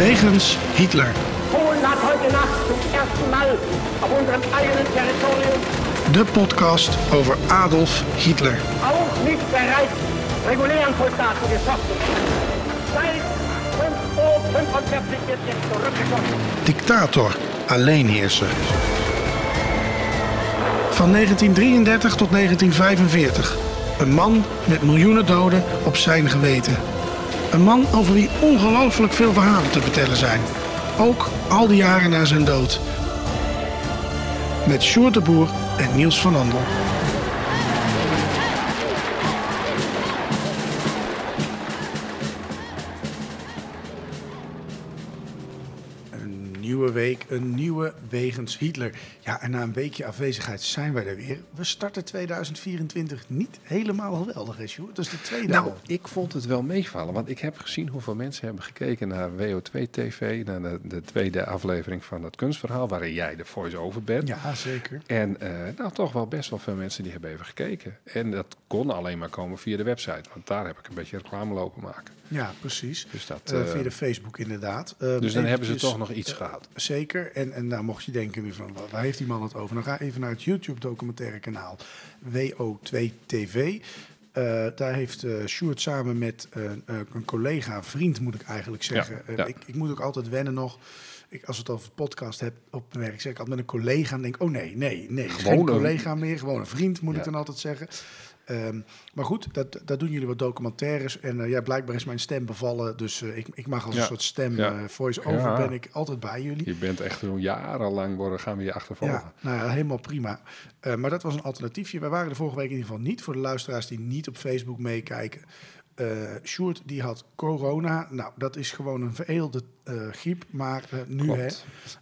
Wegens Hitler. Polen hat heute Nacht zum ersten Mal auf unserem eigenen Territorium De podcast over Adolf Hitler. auch nicht bereit, regulären Soldaten geschossen. Seit 5 Uhr 45 wird jetzt zurückgeschossen. Dictator, alleenheerser. Van 1933 tot 1945. Een man met miljoenen doden op zijn geweten. Een man over wie ongelooflijk veel verhalen te vertellen zijn. Ook al die jaren na zijn dood. Met Sjoerd de Boer en Niels van Andel. Week, een nieuwe wegens Hitler. Ja, en na een weekje afwezigheid zijn wij er weer. We starten 2024 niet helemaal geweldig, hè, Sjoerd? Dat is de tweede Nou, al. ik vond het wel meevallen, want ik heb gezien hoeveel mensen hebben gekeken naar WO2 TV, naar de, de tweede aflevering van het kunstverhaal, waarin jij de voice-over bent. Ja, zeker. En eh, nou, toch wel best wel veel mensen die hebben even gekeken. En dat kon alleen maar komen via de website, want daar heb ik een beetje reclame lopen maken. Ja, precies. Dus, dat, Eh, eh, via de Facebook inderdaad. Eh, dus dan hebben ze toch nog iets eh, gehad. Zeker. En, en nou mocht je denken nu van, waar heeft die man het over? Dan ga even naar het YouTube documentaire kanaal WO2 TV. Daar heeft eh Sjoerd samen met een collega, vriend moet ik eigenlijk zeggen. Ja. ik, ik moet ook altijd wennen nog. Ik, als het over podcast heb op mijn werk, zeg ik altijd met een collega en denk, oh nee, nee, nee, geen Gewoon een- collega meer, gewoon een vriend moet ik dan altijd zeggen. Ehm, maar goed, dat, dat doen jullie wat documentaires. En eh, ja, blijkbaar is mijn stem bevallen. Dus eh, ik, ik mag als een soort stem, eh, voice-over, ben ik altijd bij jullie. Je bent echt zo jarenlang worden, gaan we je achtervolgen. Ja, nou ja, helemaal prima. Maar dat was een alternatiefje. Wij waren er vorige week in ieder geval niet. Voor de luisteraars die niet op Facebook meekijken. Eh Sjoerd, die had corona. Nou, dat is gewoon een veredelde eh, griep. Maar eh, nu, Klopt. hè.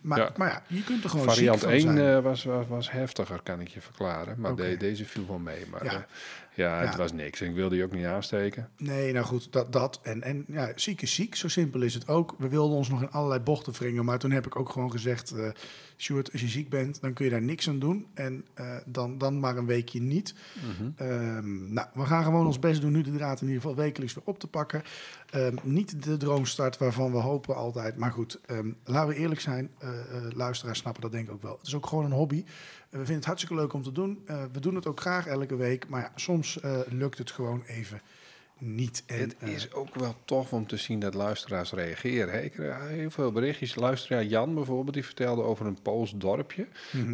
Maar ja. Maar ja, je kunt er gewoon Variant ziek van 1 zijn. was, was, was heftiger, kan ik je verklaren. Maar de- deze viel wel mee. Maar Ja. Ja, het Ja. was niks. En ik wilde je ook niet aansteken. Nee, nou goed, dat. dat. En, en ja, ziek is ziek, zo simpel is het ook. We wilden ons nog in allerlei bochten wringen, maar toen heb ik ook gewoon gezegd... eh Sjoerd, als je ziek bent, dan kun je daar niks aan doen. En eh, dan, dan maar een weekje niet. Ehm, nou, we gaan gewoon ons best doen nu de draad in ieder geval wekelijks weer op te pakken. Ehm, niet de droomstart waarvan we hopen altijd. Maar goed, ehm, laten we eerlijk zijn. eh, luisteraars snappen dat denk ik ook wel. Het is ook gewoon een hobby. Eh, we vinden het hartstikke leuk om te doen. Eh, we doen het ook graag elke week. Maar ja, soms eh, lukt het gewoon even niet. En, Het is ook wel tof om te zien dat luisteraars reageren. hè. Ik krijg heel veel berichtjes. Luisteraar Jan bijvoorbeeld, die vertelde over een Pools dorpje.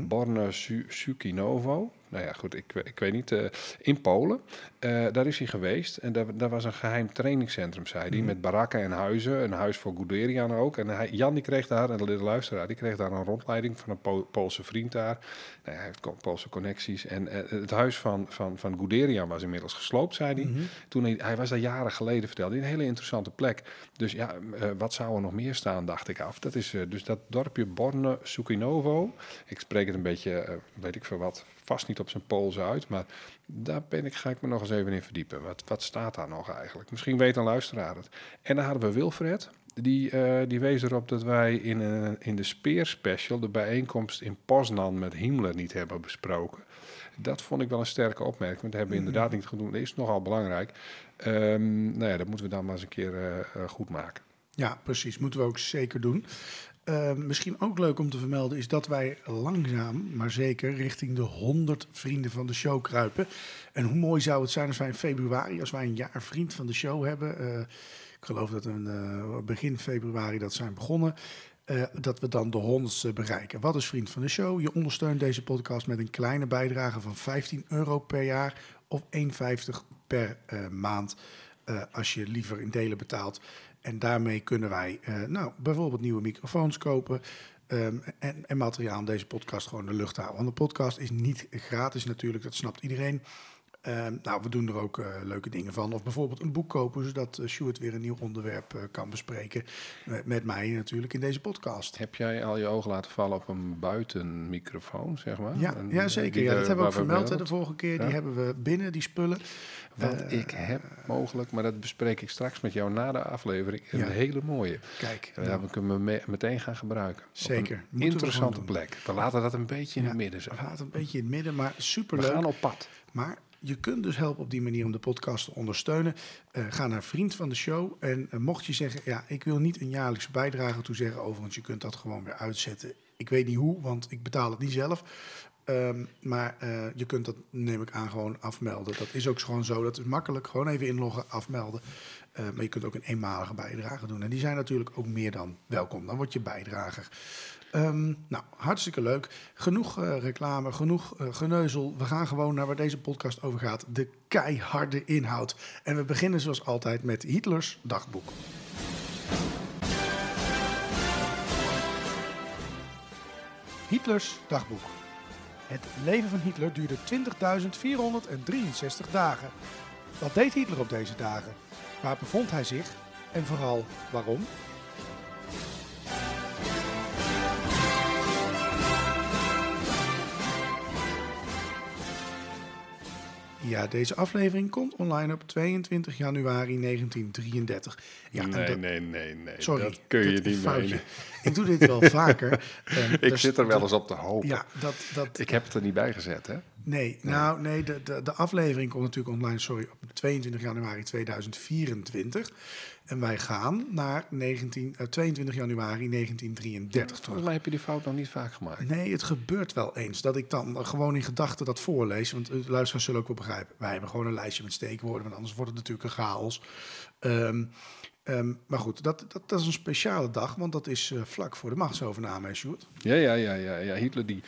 Borne Su Sukinovo. Nou ja, goed, ik, ik weet niet. eh, in Polen. Eh, daar is hij geweest. En daar, daar was een geheim trainingscentrum, zei hij. Met barakken en huizen. Een huis voor Guderian ook. En hij, Jan die kreeg daar, en de luisteraar, die kreeg daar een rondleiding van een Po- Poolse vriend daar. Nou, hij heeft Poolse connecties. En eh, het huis van, van, van Guderian was inmiddels gesloopt, zei hij. Toen hij, hij was daar jaren geleden, vertelde hij. Een hele interessante plek. Dus ja, wat zou er nog meer staan, dacht ik af. Dat is dus dat dorpje Borne Sukinovo. Ik spreek het een beetje, weet ik veel wat, vast niet op zijn Pools uit. Maar daar ben ik, ga ik me nog eens even in verdiepen. Wat, wat staat daar nog eigenlijk? Misschien weet een luisteraar het. En dan hadden we Wilfred. Die, eh, die wees erop dat wij in, een, in de Speer Special de bijeenkomst in Poznan met Himmler niet hebben besproken. Dat vond ik wel een sterke opmerking. Want dat hebben we inderdaad niet gedaan. Dat is nogal belangrijk. Ehm nou ja, dat moeten we dan maar eens een keer eh, eh, goed maken. Ja, precies. Moeten we ook zeker doen. Eh, misschien ook leuk om te vermelden is dat wij langzaam, maar zeker richting de 100 vrienden van de show kruipen. En hoe mooi zou het zijn als wij in februari, als wij een jaar vriend van de show hebben. eh, ik geloof dat we eh, begin februari dat zijn begonnen. dat we dan de honderdste bereiken. Wat is vriend van de show? Je ondersteunt deze podcast met een kleine bijdrage van 15 euro per jaar of 1,50 per maand. als je liever in delen betaalt. En daarmee kunnen wij eh, nou, bijvoorbeeld nieuwe microfoons kopen. ehm, en, en materiaal om deze podcast gewoon de lucht te houden. Want de podcast is niet gratis natuurlijk, dat snapt iedereen. Ehm, nou, we doen er ook eh, leuke dingen van. Of bijvoorbeeld een boek kopen, zodat uh, Stuart weer een nieuw onderwerp eh, kan bespreken. Met, mij natuurlijk in deze podcast. Heb jij al je ogen laten vallen op een buitenmicrofoon, zeg maar? Ja, Een- ja zeker. Ja, dat er- hebben we ook vermeld de vorige keer. Die hebben we binnen, die spullen. Want Eh, ik heb mogelijk, maar dat bespreek ik straks met jou na de aflevering, een Ja. hele mooie. Kijk, En nou, daar kunnen we me- meteen gaan gebruiken. Zeker. Een we interessante plek. We laten dat een beetje in het midden zo. we laten een beetje in het midden, maar We superleuk. gaan op pad. Maar je kunt dus helpen op die manier om de podcast te ondersteunen. Eh, ga naar Vriend van de Show. En eh, mocht je zeggen, ja, ik wil niet een jaarlijkse bijdrage toezeggen. Overigens, je kunt dat gewoon weer uitzetten. Ik weet niet hoe, want ik betaal het niet zelf. Ehm, maar eh, je kunt dat, neem ik aan, gewoon afmelden. Dat is ook gewoon zo. Dat is makkelijk. Gewoon even inloggen, afmelden. Maar je kunt ook een eenmalige bijdrage doen. En die zijn natuurlijk ook meer dan welkom. Dan word je bijdrager. Ehm, nou, hartstikke leuk. Genoeg eh, reclame, genoeg eh, geneuzel. We gaan gewoon naar waar deze podcast over gaat. De keiharde inhoud. En we beginnen zoals altijd met Hitlers dagboek. Hitlers dagboek. Het leven van Hitler duurde 20.463 dagen. Wat deed Hitler op deze dagen? Waar bevond hij zich? En vooral waarom? Ja, deze aflevering komt online op 22 januari 1933. Ja, en nee, dat- nee, nee, nee. Sorry, dat kun je niet menen. Ik doe dit wel vaker. Ehm, Ik dus zit er wel eens op te hopen. Ja, dat, dat, Ik heb het er niet bij gezet, hè? Nee, nou nee, de, de, de aflevering komt natuurlijk online, sorry, op 22 januari 2024. En wij gaan naar 19, eh, 22 januari 1933 terug. Volgens mij heb je die fout nog niet vaak gemaakt. Nee, het gebeurt wel eens dat ik dan eh, gewoon in gedachten dat voorlees. Want eh, de luisteraars zullen ook wel begrijpen. Wij hebben gewoon een lijstje met steekwoorden, want anders wordt het natuurlijk een chaos. Ehm, ehm, maar goed, dat, dat, dat is een speciale dag, want dat is eh, vlak voor de machtsovername, hè, Sjoerd? Ja, ja, ja, ja, ja. Hitler die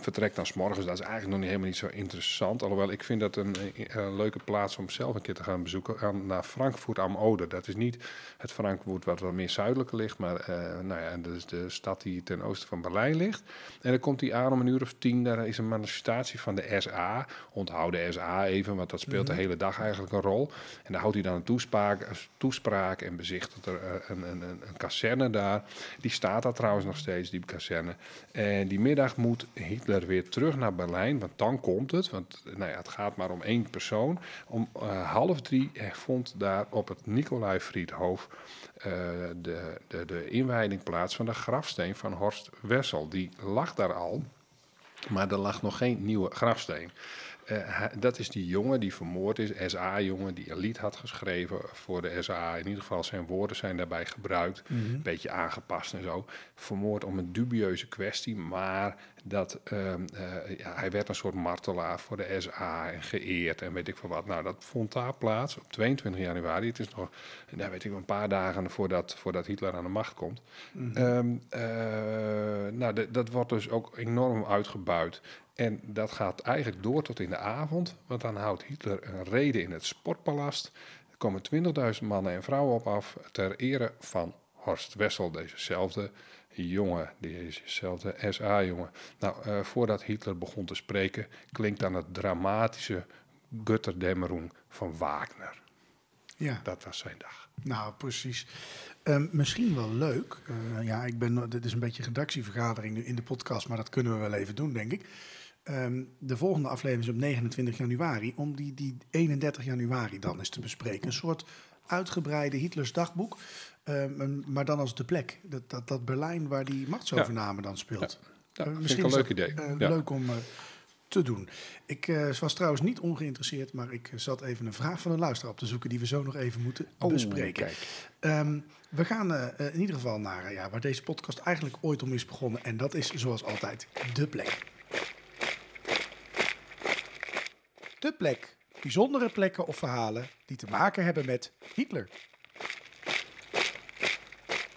vertrekt dan 's morgens. Dat is eigenlijk nog niet, helemaal niet zo interessant. Alhoewel, ik vind dat een, eh, een leuke plaats om zelf een keer te gaan bezoeken. Aan, naar Frankfurt am Oder. Dat is niet het Frankfurt wat wat meer zuidelijker ligt. Maar eh, nou ja, dat is de stad die ten oosten van Berlijn ligt. En dan komt hij aan om een uur of tien. Daar is een manifestatie van de SA. Onthoud de SA even, want dat speelt de hele dag eigenlijk een rol. En daar houdt hij dan een toespraak, een toespraak en bezichtigt er eh, een, een, een, een kazerne daar. Die staat daar trouwens nog steeds, die kazerne. En die middag moet Hitler weer terug naar Berlijn, want dan komt het. Want nou ja, het gaat maar om één persoon. Om eh, half drie eh, vond daar op het Nicolai-friedhof eh, de, de, de inwijding plaats van de grafsteen van Horst Wessel. Die lag daar al, maar er lag nog geen nieuwe grafsteen. Eh, dat is die jongen die vermoord is, SA-jongen, die een lied had geschreven voor de SA. In ieder geval zijn woorden zijn daarbij gebruikt, een beetje aangepast en zo. Vermoord om een dubieuze kwestie, maar dat, ehm, eh, ja, hij werd een soort martelaar voor de SA en geëerd en weet ik veel wat. Nou, dat vond daar plaats op 22 januari. Het is nog, nou, weet ik, een paar dagen voordat, voordat Hitler aan de macht komt. Ehm, eh, nou, de- dat wordt dus ook enorm uitgebuit. En dat gaat eigenlijk door tot in de avond, want dan houdt Hitler een reden in het Sportpalast. Er komen 20.000 mannen en vrouwen op af ter ere van Horst Wessel, dezezelfde jongen, dezezelfde SA-jongen. Nou, eh, voordat Hitler begon te spreken, klinkt dan het dramatische Götterdämmerung van Wagner. Ja. Dat was zijn dag. Nou, precies. Ehm, misschien wel leuk. eh, ja, ik ben, dit is een beetje een redactievergadering nu in de podcast, maar dat kunnen we wel even doen, denk ik. Ehm, de volgende aflevering is op 29 januari, om die, die 31 januari dan eens te bespreken. Een soort uitgebreide Hitlers dagboek, ehm, maar dan als de plek. Dat, dat, dat Berlijn waar die machtsovername dan speelt. Ja, Eh, vind ik een leuk idee. eh, Ja. Leuk om eh, te doen. Ik eh, was trouwens niet ongeïnteresseerd, maar ik zat even een vraag van een luisteraar op te zoeken die we zo nog even moeten Oh, bespreken. kijk. Ehm, we gaan eh, eh, in ieder geval naar eh, ja, waar deze podcast eigenlijk ooit om is begonnen. En dat is zoals altijd de plek. De plek. Bijzondere plekken of verhalen die te maken hebben met Hitler.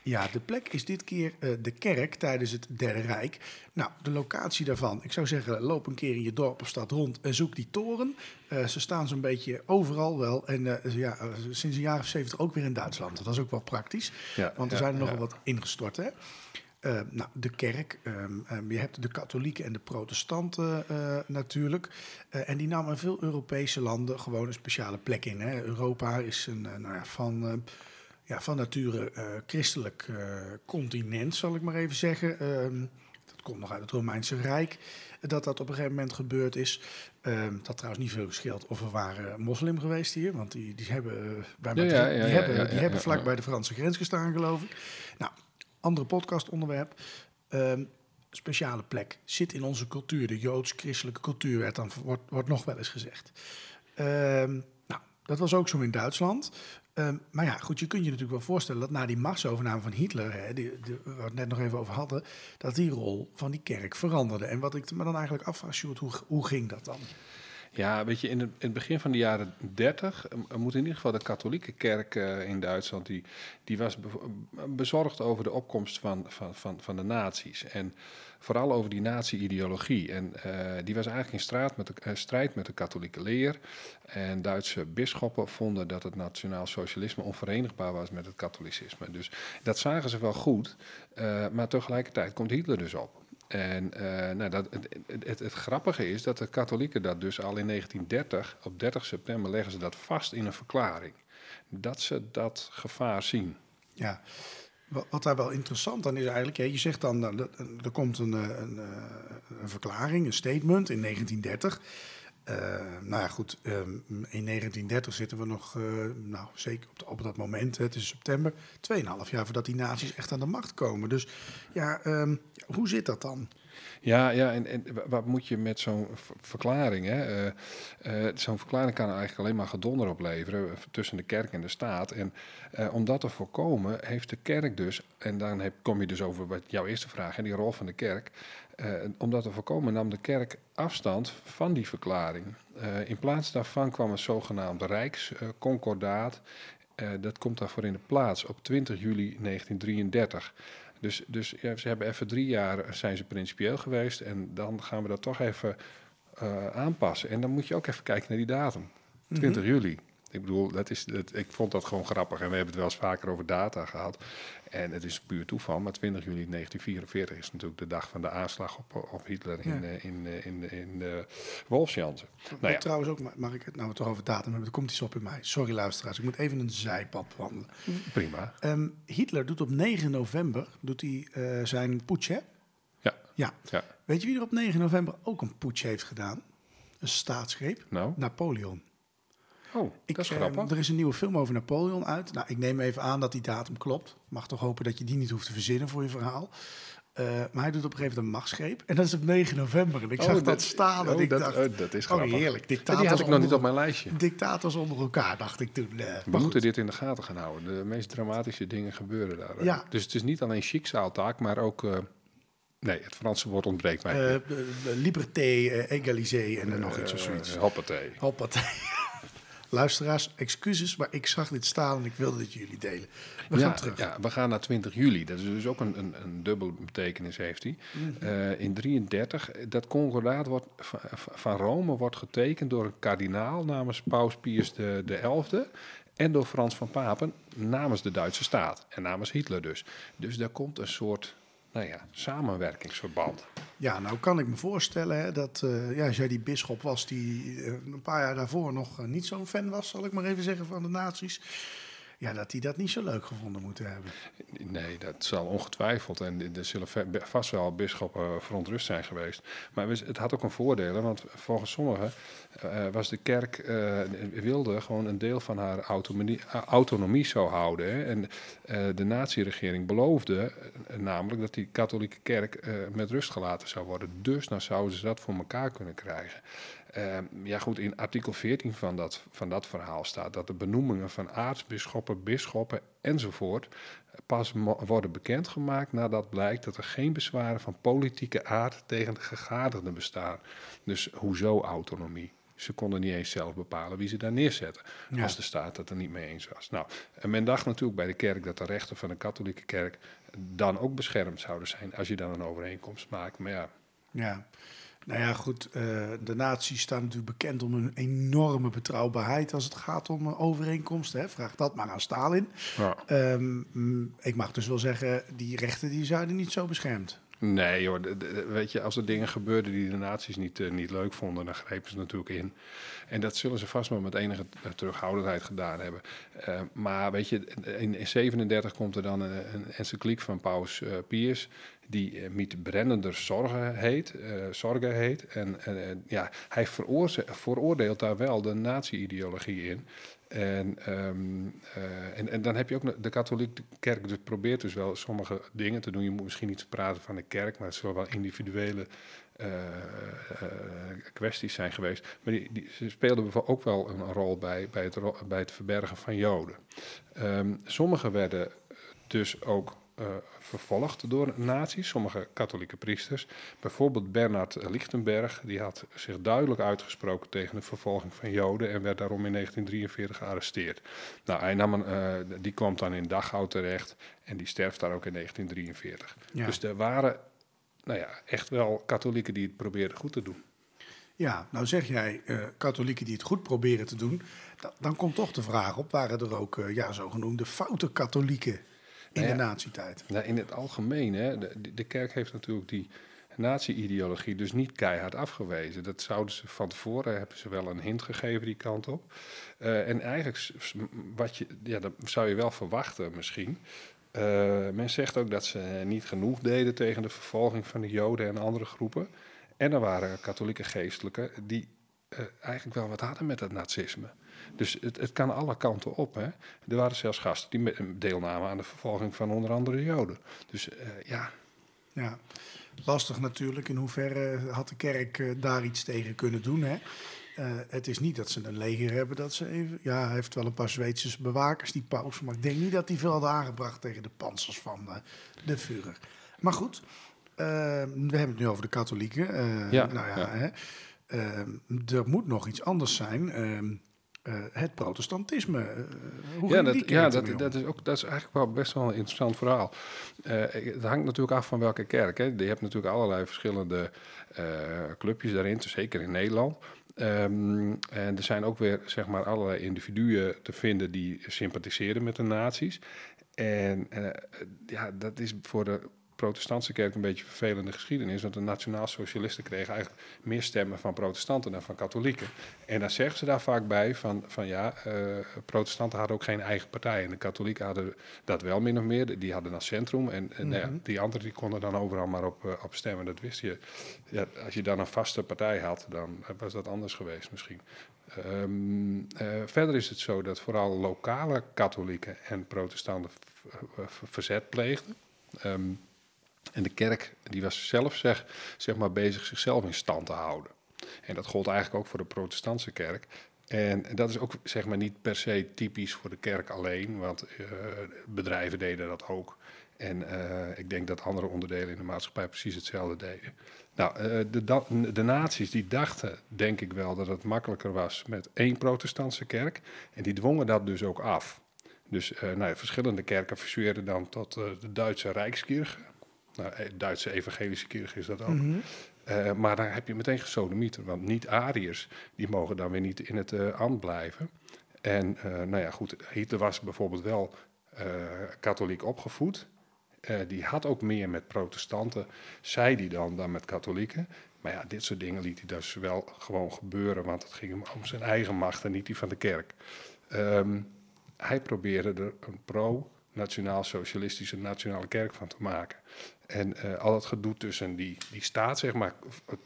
Ja, de plek is dit keer eh, de kerk tijdens het Derde Rijk. Nou, de locatie daarvan. Ik zou zeggen, loop een keer in je dorp of stad rond en zoek die toren. Eh, ze staan zo'n beetje overal wel. En eh, ja, sinds een jaar of zeventig ook weer in Duitsland. Dat is ook wel praktisch. Ja, want er ja, zijn er ja. nogal wat ingestort, hè? Eh, nou, de kerk. ehm, ehm, je hebt de katholieken en de protestanten eh, natuurlijk. Eh, en die namen in veel Europese landen gewoon een speciale plek in. Hè. Europa is een, nou ja, van, ja, van nature christelijk continent, zal ik maar even zeggen. Ehm, dat komt nog uit het Romeinse Rijk. Dat dat op een gegeven moment gebeurd is. Dat trouwens niet veel gescheeld of we waren moslim geweest hier. Want die, die hebben, bij die hebben, die hebben vlak bij de Franse grens gestaan, geloof ik. Nou, andere podcastonderwerp. Ehm speciale plek. Zit in onze cultuur. De joods-christelijke cultuur werd dan, wordt, wordt nog wel eens gezegd. Ehm, nou, dat was ook zo in Duitsland. Ehm, maar ja, goed, je kunt je natuurlijk wel voorstellen dat na die machtsovername van Hitler, hè, die, die, waar we het net nog even over hadden, dat die rol van die kerk veranderde. En wat ik me dan eigenlijk afvraag, hoe, hoe ging dat dan? Ja, weet je, in het, in het begin van de jaren 30 uh, moet in ieder geval de katholieke kerk uh, in Duitsland, die, die was bezorgd over de opkomst van, van, van, van de nazi's. En vooral over die nazi-ideologie. En uh, die was eigenlijk in strijd met, de, strijd met de katholieke leer. En Duitse bisschoppen vonden dat het nationaal socialisme onverenigbaar was met het katholicisme. Dus dat zagen ze wel goed, maar tegelijkertijd komt Hitler dus op. En uh, nou, dat, het, het, het, grappige is dat de katholieken dat dus al in 1930, op 30 september leggen ze dat vast in een verklaring. Dat ze dat gevaar zien. Ja, wat daar wel interessant aan is eigenlijk, je zegt dan, nou, er komt een, een, een verklaring, een statement in 1930. Uh, nou ja, goed, um, in 1930 zitten we nog, uh, nou zeker op, op, dat moment, het is september, 2,5 jaar voordat die naties echt aan de macht komen. Dus ja, um, hoe zit dat dan? Ja, ja en, wat moet je met zo'n verklaring? Uh, zo'n verklaring kan eigenlijk alleen maar gedonder opleveren tussen de kerk en de staat. En om dat te voorkomen, heeft de kerk dus, en dan heb, kom je dus over wat jouw eerste vraag, en die rol van de kerk. Om dat te voorkomen nam de kerk afstand van die verklaring. In plaats daarvan kwam een zogenaamd Rijksconcordaat. Dat komt daarvoor in de plaats op 20 juli 1933. Dus, dus ja, ze hebben even drie jaar zijn ze principieel geweest en dan gaan we dat toch even aanpassen. En dan moet je ook even kijken naar die datum. 20 mm -hmm. juli. Ik bedoel, dat is, dat, ik vond dat gewoon grappig. En we hebben het wel eens vaker over data gehad. En het is puur toeval, maar 20 juli 1944 is natuurlijk de dag van de aanslag op, op Hitler in, ja. in, in, in, in de Wolfsjansen. Nou ja. Trouwens ook, mag ik het nou toch over datum hebben? Er komt iets op in mij. Sorry luisteraars, ik moet even een zijpad wandelen. Prima. Um, Hitler doet op 9 november doet hij, uh, zijn putsch, hè? Ja. ja. ja. Weet je wie er op 9 november ook een putsch heeft gedaan? Een staatsgreep? Nou? Napoleon. Oh, ik, dat is grappig. Uh, er is een nieuwe film over Napoleon uit. Nou, ik neem even aan dat die datum klopt. Mag toch hopen dat je die niet hoeft te verzinnen voor je verhaal. Uh, maar hij doet op een gegeven moment een machtsgreep. En dat is op 9 november. En ik oh, zag dat, dat staan. En oh, ik dat, dacht, oh, dat is grappig. Oh, heerlijk. Dictators die had ik nog onder, niet op mijn lijstje. Dictators onder elkaar, dacht ik toen. Uh, We moeten dit in de gaten gaan houden. De meest dramatische dingen gebeuren daar. Ja. Dus het is niet alleen chic zaaltaak, maar ook... Uh, Nee, het Franse woord ontbreekt mij. Liberté, égalisé en nog iets of zoiets. Hoppatee. Hoppatee. Luisteraars, excuses, maar ik zag dit staan en ik wilde dit jullie delen. We ja, gaan terug. Ja, we gaan naar 20 juli. Dat is dus ook een, een, een dubbele betekenis heeft hij. Mm -hmm. uh, in 33, dat concordaat wordt, van Rome wordt getekend door een kardinaal namens Paus Pius de, de XI en door Frans van Papen namens de Duitse staat en namens Hitler dus. Dus daar komt een soort nou ja, samenwerkingsverband. Ja, nou kan ik me voorstellen hè, dat uh, ja, als jij die bisschop was die uh, een paar jaar daarvoor nog uh, niet zo'n fan was, zal ik maar even zeggen, van de nazi's. Ja, dat die dat niet zo leuk gevonden moeten hebben. Nee, dat zal ongetwijfeld. En er zullen vast wel bisschoppen verontrust zijn geweest. Maar het had ook een voordeel, want volgens sommigen uh, was de kerk uh, wilde gewoon een deel van haar autonomie, autonomie houden. En uh, de nazi-regering beloofde namelijk dat die katholieke kerk met rust gelaten zou worden. Dus nou zouden ze dat voor elkaar kunnen krijgen. Uh, ja goed, in artikel 14 van dat, van dat verhaal staat dat de benoemingen van aartsbisschoppen, bisschoppen enzovoort pas worden bekendgemaakt nadat blijkt dat er geen bezwaren van politieke aard tegen de gegadigden bestaan. Dus hoezo autonomie? Ze konden niet eens zelf bepalen wie ze daar neerzetten. Ja. Als de staat het er niet mee eens was. Nou, en men dacht natuurlijk bij de kerk dat de rechten van de katholieke kerk dan ook beschermd zouden zijn. als je dan een overeenkomst maakt. Maar ja. Ja. Nou ja, goed. Uh, de naties staan natuurlijk bekend om een enorme betrouwbaarheid als het gaat om uh, overeenkomsten. Hè. Vraag dat maar aan Stalin. Ja. Um, ik mag dus wel zeggen, die rechten die zijn niet zo beschermd. Nee joh, weet je, als er dingen gebeurden die de naties niet, uh, niet leuk vonden, dan grepen ze natuurlijk in. En dat zullen ze vast wel met enige terughoudendheid gedaan hebben. Uh, maar weet je, in 37 komt er dan een, encycliek van Paus uh, Pius. die met brennender zorgen heet, zorgen heet. En uh, ja, hij veroordeelt daar wel de nazi-ideologie in. En, um, en, en, dan heb je ook de katholieke kerk dus probeert dus wel sommige dingen te doen. Je moet misschien niet praten van de kerk, maar het zullen wel individuele kwesties zijn geweest. Maar die, die, ze speelden ook wel een rol bij, bij, het, bij het verbergen van Joden. Um, sommige werden dus ook uh, vervolgd door nazi's, sommige katholieke priesters. Bijvoorbeeld Bernard Lichtenberg, die had zich duidelijk uitgesproken tegen de vervolging van Joden en werd daarom in 1943 gearresteerd. Nou, hij nam een, uh, die kwam dan in Dachau terecht en die sterft daar ook in 1943. Ja. Dus er waren nou ja, echt wel katholieken die het probeerden goed te doen. Ja, nou zeg jij uh, katholieken die het goed proberen te doen. Dan, dan komt toch de vraag op, waren er ook uh, ja, zogenoemde foute katholieken in nou de nazi-tijd? Nou, in het algemeen, hè, de, de kerk heeft natuurlijk die nazi-ideologie dus niet keihard afgewezen. Dat zouden ze van tevoren, hebben ze wel een hint gegeven die kant op. Uh, en eigenlijk, wat je, ja, dat zou je wel verwachten misschien. Uh, men zegt ook dat ze niet genoeg deden tegen de vervolging van de Joden en andere groepen. En er waren katholieke geestelijken die uh, eigenlijk wel wat hadden met het nazisme. Dus het, het kan alle kanten op. Hè. Er waren zelfs gasten die deelnamen aan de vervolging van onder andere Joden. Dus uh, ja. Ja, lastig natuurlijk. In hoeverre had de kerk uh, daar iets tegen kunnen doen? Hè? Uh, het is niet dat ze een leger hebben dat ze even. Ja, hij heeft wel een paar Zweedse bewakers, die paus. Maar ik denk niet dat hij veel had aangebracht tegen de panzers van uh, de Führer. Maar goed, uh, we hebben het nu over de katholieken. ja, nou ja, ja. Hè, er moet nog iets anders zijn. Uh, het protestantisme. Uh, hoe ja, dat, ja dat, dat, is ook, dat is eigenlijk wel best wel een interessant verhaal. Uh, het hangt natuurlijk af van welke kerk. Hè. Je hebt natuurlijk allerlei verschillende clubjes daarin, zeker in Nederland. Um, en er zijn ook weer zeg maar, allerlei individuen te vinden die sympathiseren met de nazi's. En ja, dat is voor de protestantse kerk een beetje vervelende geschiedenis. Want de nationaal-socialisten kregen eigenlijk meer stemmen van protestanten dan van katholieken. En dan zeggen ze daar vaak bij van, van ja, uh, protestanten hadden ook geen eigen partij. En de katholieken hadden dat wel min of meer. Die hadden dat centrum. En, en mm -hmm. nou ja, mhm. die anderen die konden dan overal maar op, uh, op stemmen. Dat wist je. Ja, als je dan een vaste partij had, dan was dat anders geweest misschien. Um, uh, verder is het zo dat vooral lokale katholieken en protestanten verzet pleegden. Um, en de kerk die was zelf zeg, zeg maar bezig zichzelf in stand te houden. En dat gold eigenlijk ook voor de protestantse kerk. En dat is ook zeg maar niet per se typisch voor de kerk alleen, want uh, bedrijven deden dat ook. En uh, ik denk dat andere onderdelen in de maatschappij precies hetzelfde deden. Nou, uh, de, de naties die dachten, denk ik wel, dat het makkelijker was met één protestantse kerk. En die dwongen dat dus ook af. Dus nou, verschillende kerken fuseerden dan tot de Duitse Rijkskirche. Nou, eh, Duitse evangelische kerk is dat ook. Mm -hmm. uh, maar daar heb je meteen gesodemieter, want niet-Ariërs, die mogen dan weer niet in het uh, ambt blijven. En uh, nou ja, goed, Hitler was bijvoorbeeld wel katholiek opgevoed. die had ook meer met protestanten, zei hij dan, dan met katholieken. Maar ja, dit soort dingen liet hij dus wel gewoon gebeuren, want het ging hem om zijn eigen macht en niet die van de kerk. Um, hij probeerde er een pro nationaal-socialistische nationale kerk van te maken. En uh, al dat gedoe tussen die, die staat, zeg maar,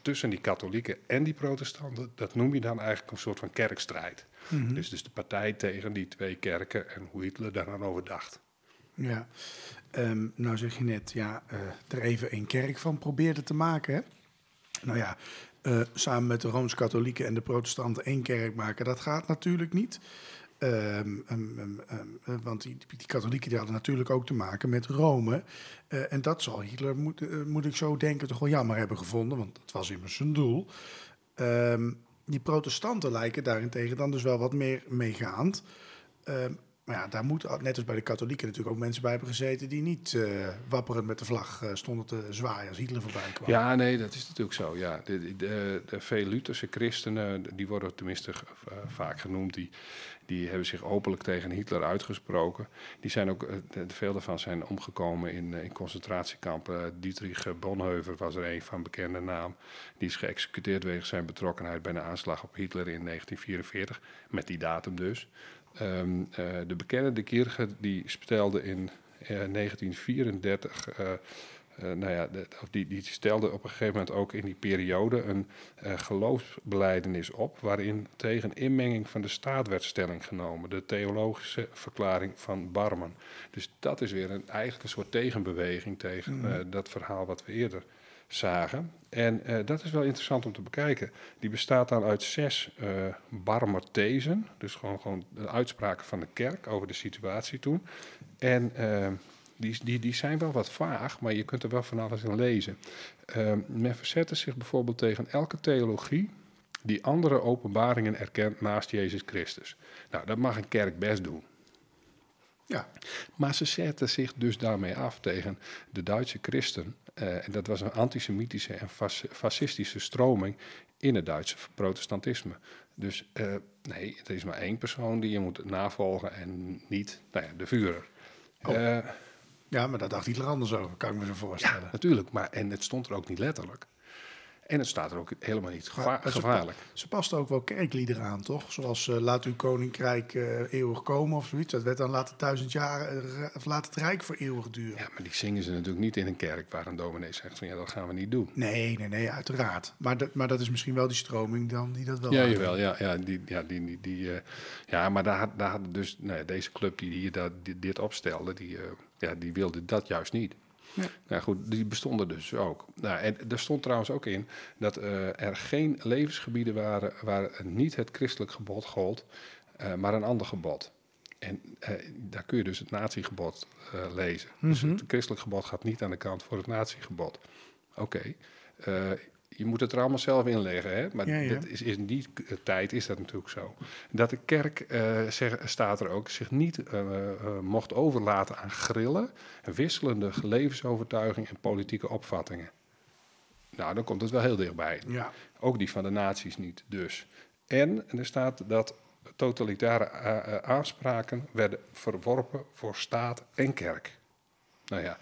tussen die katholieken en die protestanten, dat noem je dan eigenlijk een soort van kerkstrijd. Mm -hmm. dus, dus de partij tegen die twee kerken en hoe Hitler daaraan over dacht. Ja, um, nou zeg je net, ja, uh, er even een kerk van probeerde te maken. Hè? Nou ja, uh, samen met de Rooms-Katholieken en de protestanten één kerk maken, dat gaat natuurlijk niet. Um, um, um, want die, die, katholieken die hadden natuurlijk ook te maken met Rome. Uh, en dat zal Hitler, moet, uh, moet ik zo denken, toch wel jammer hebben gevonden, want dat was immers zijn doel. die protestanten lijken daarentegen dan dus wel wat meer meegaand. Maar ja, daar moet, net als bij de katholieken, natuurlijk ook mensen bij hebben gezeten die niet uh, wapperend met de vlag stonden te zwaaien als Hitler voorbij kwam. Ja, nee, dat is natuurlijk zo. Ja. De, de, de veel Lutherse christenen, die worden tenminste vaak genoemd, die, die hebben zich openlijk tegen Hitler uitgesproken. Die zijn ook, veel daarvan zijn omgekomen in, in concentratiekampen. Dietrich Bonhoeffer was er een van bekende naam. Die is geëxecuteerd wegens zijn betrokkenheid bij een aanslag op Hitler in 1944, met die datum dus. Uh, de bekende Kirche die stelde in uh, 1934 uh, eh, nou ja, de- of die, die stelde op een gegeven moment ook in die periode een eh geloofsbeleidenis op, waarin tegen inmenging van de staat werd stelling genomen, de theologische verklaring van Barman. Dus dat is weer een, eigenlijk een soort tegenbeweging tegen eh, dat verhaal wat we eerder zagen. En dat is wel interessant om te bekijken. Die bestaat dan uit zes Barmer-thesen, dus gewoon, gewoon de uitspraken van de kerk over de situatie toen. En die, die, die zijn wel wat vaag, maar je kunt er wel van alles in lezen. Eh, men verzette zich bijvoorbeeld tegen elke theologie die andere openbaringen erkent naast Jezus Christus. Nou, dat mag een kerk best doen. Ja, Maar ze zetten zich dus daarmee af tegen de Duitse christen. Eh, en dat was een antisemitische en fas- fascistische stroming in het Duitse protestantisme. Dus eh, nee, er is maar één persoon die je moet navolgen en niet nou ja, de Führer. Oh. Eh, ja maar daar dacht Hitler anders over, kan ik me zo voorstellen. natuurlijk, maar en het stond er ook niet letterlijk. En het staat er ook helemaal niet ze, gevaarlijk. ze paste ook wel kerkliederen aan, toch? Zoals eh, Laat uw koninkrijk eh, eeuwig komen of zoiets. Dat werd dan laat het duizend jaar, eh, of laat het rijk voor eeuwig duren. Ja, maar die zingen ze natuurlijk niet in een kerk waar een dominee zegt van ja, dat gaan we niet doen. Nee, nee, nee, uiteraard. Maar, dat, maar dat is misschien wel die stroming dan die dat wel Ja, jawel. Ja, ja, die, ja, die, die, die, ja maar daar, had- daar hadden dus nou deze club die hier dat, dit, opstelde, die, ja, die wilde dat juist niet. Nee. Nou goed, die bestonden dus ook. Nou, en er stond trouwens ook in dat eh, er geen levensgebieden waren waar niet het christelijk gebod gold, eh, maar een ander gebod. En eh, daar kun je dus het natiegebod lezen. Dus Mhm. het christelijk gebod gaat niet aan de kant voor het natiegebod. Oké. Je moet het er allemaal zelf inleggen, hè? maar Ja, ja. Dit is, is in die k- tijd is dat natuurlijk zo. Dat de kerk, eh, zeg, staat er ook, zich niet eh, eh, mocht overlaten aan grillen, wisselende levensovertuiging en politieke opvattingen. Nou, dan komt het wel heel dichtbij. Ja, Ook die van de naties niet, dus. En er staat dat totalitaire eh, eh, aanspraken werden verworpen voor staat en kerk. Nou ja,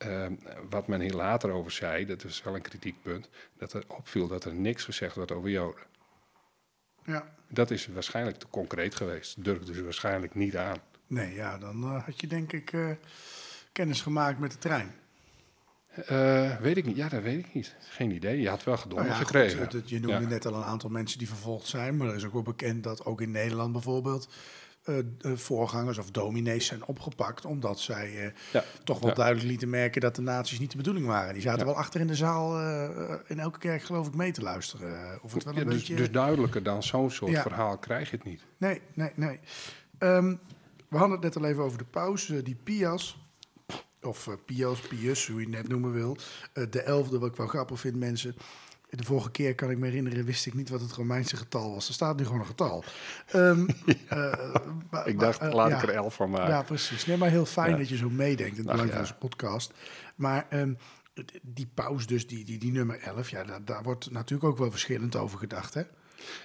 eh, wat men hier later over zei, dat is wel een kritiekpunt, dat er opviel dat er niks gezegd werd over Joden. ja. Dat is waarschijnlijk te concreet geweest. Durfde ze waarschijnlijk niet aan. Nee, ja, dan eh, had je denk ik eh, kennis gemaakt met de trein. Eh, weet ik niet. Ja, dat weet ik niet. Geen idee. Je had wel gedwongen Nou ja, gekregen. je noemde Ja. net al een aantal mensen die vervolgd zijn, maar er is ook wel bekend dat ook in Nederland bijvoorbeeld voorgangers of dominees zijn opgepakt, omdat zij eh, Ja. toch wel Ja. duidelijk lieten merken dat de nazi's niet de bedoeling waren. Die zaten Ja. wel achter in de zaal eh, in elke kerk geloof ik mee te luisteren. eh, Of het wel een dus, beetje... dus duidelijker dan zo'n soort verhaal krijg je het niet. Nee, nee, nee. Ehm, we hadden het net al even over de paus, eh, die Pias. Of eh, Pius, Pius, hoe je het net noemen wil. Eh, de elfde, wat ik wel grappig vind, mensen. De vorige keer, kan ik me herinneren, wist ik niet wat het Romeinse getal was. Er staat nu gewoon een getal. Ehm, eh, maar- Ik maar, dacht, eh, laat ja. ik er elf van maken. Ja, precies. Nee, maar heel fijn Ja. dat je zo meedenkt. Het Ach, belang van ja. onze podcast. Maar ehm, die paus dus, die, die, die nummer 11, ja, daar, daar wordt natuurlijk ook wel verschillend over gedacht, hè?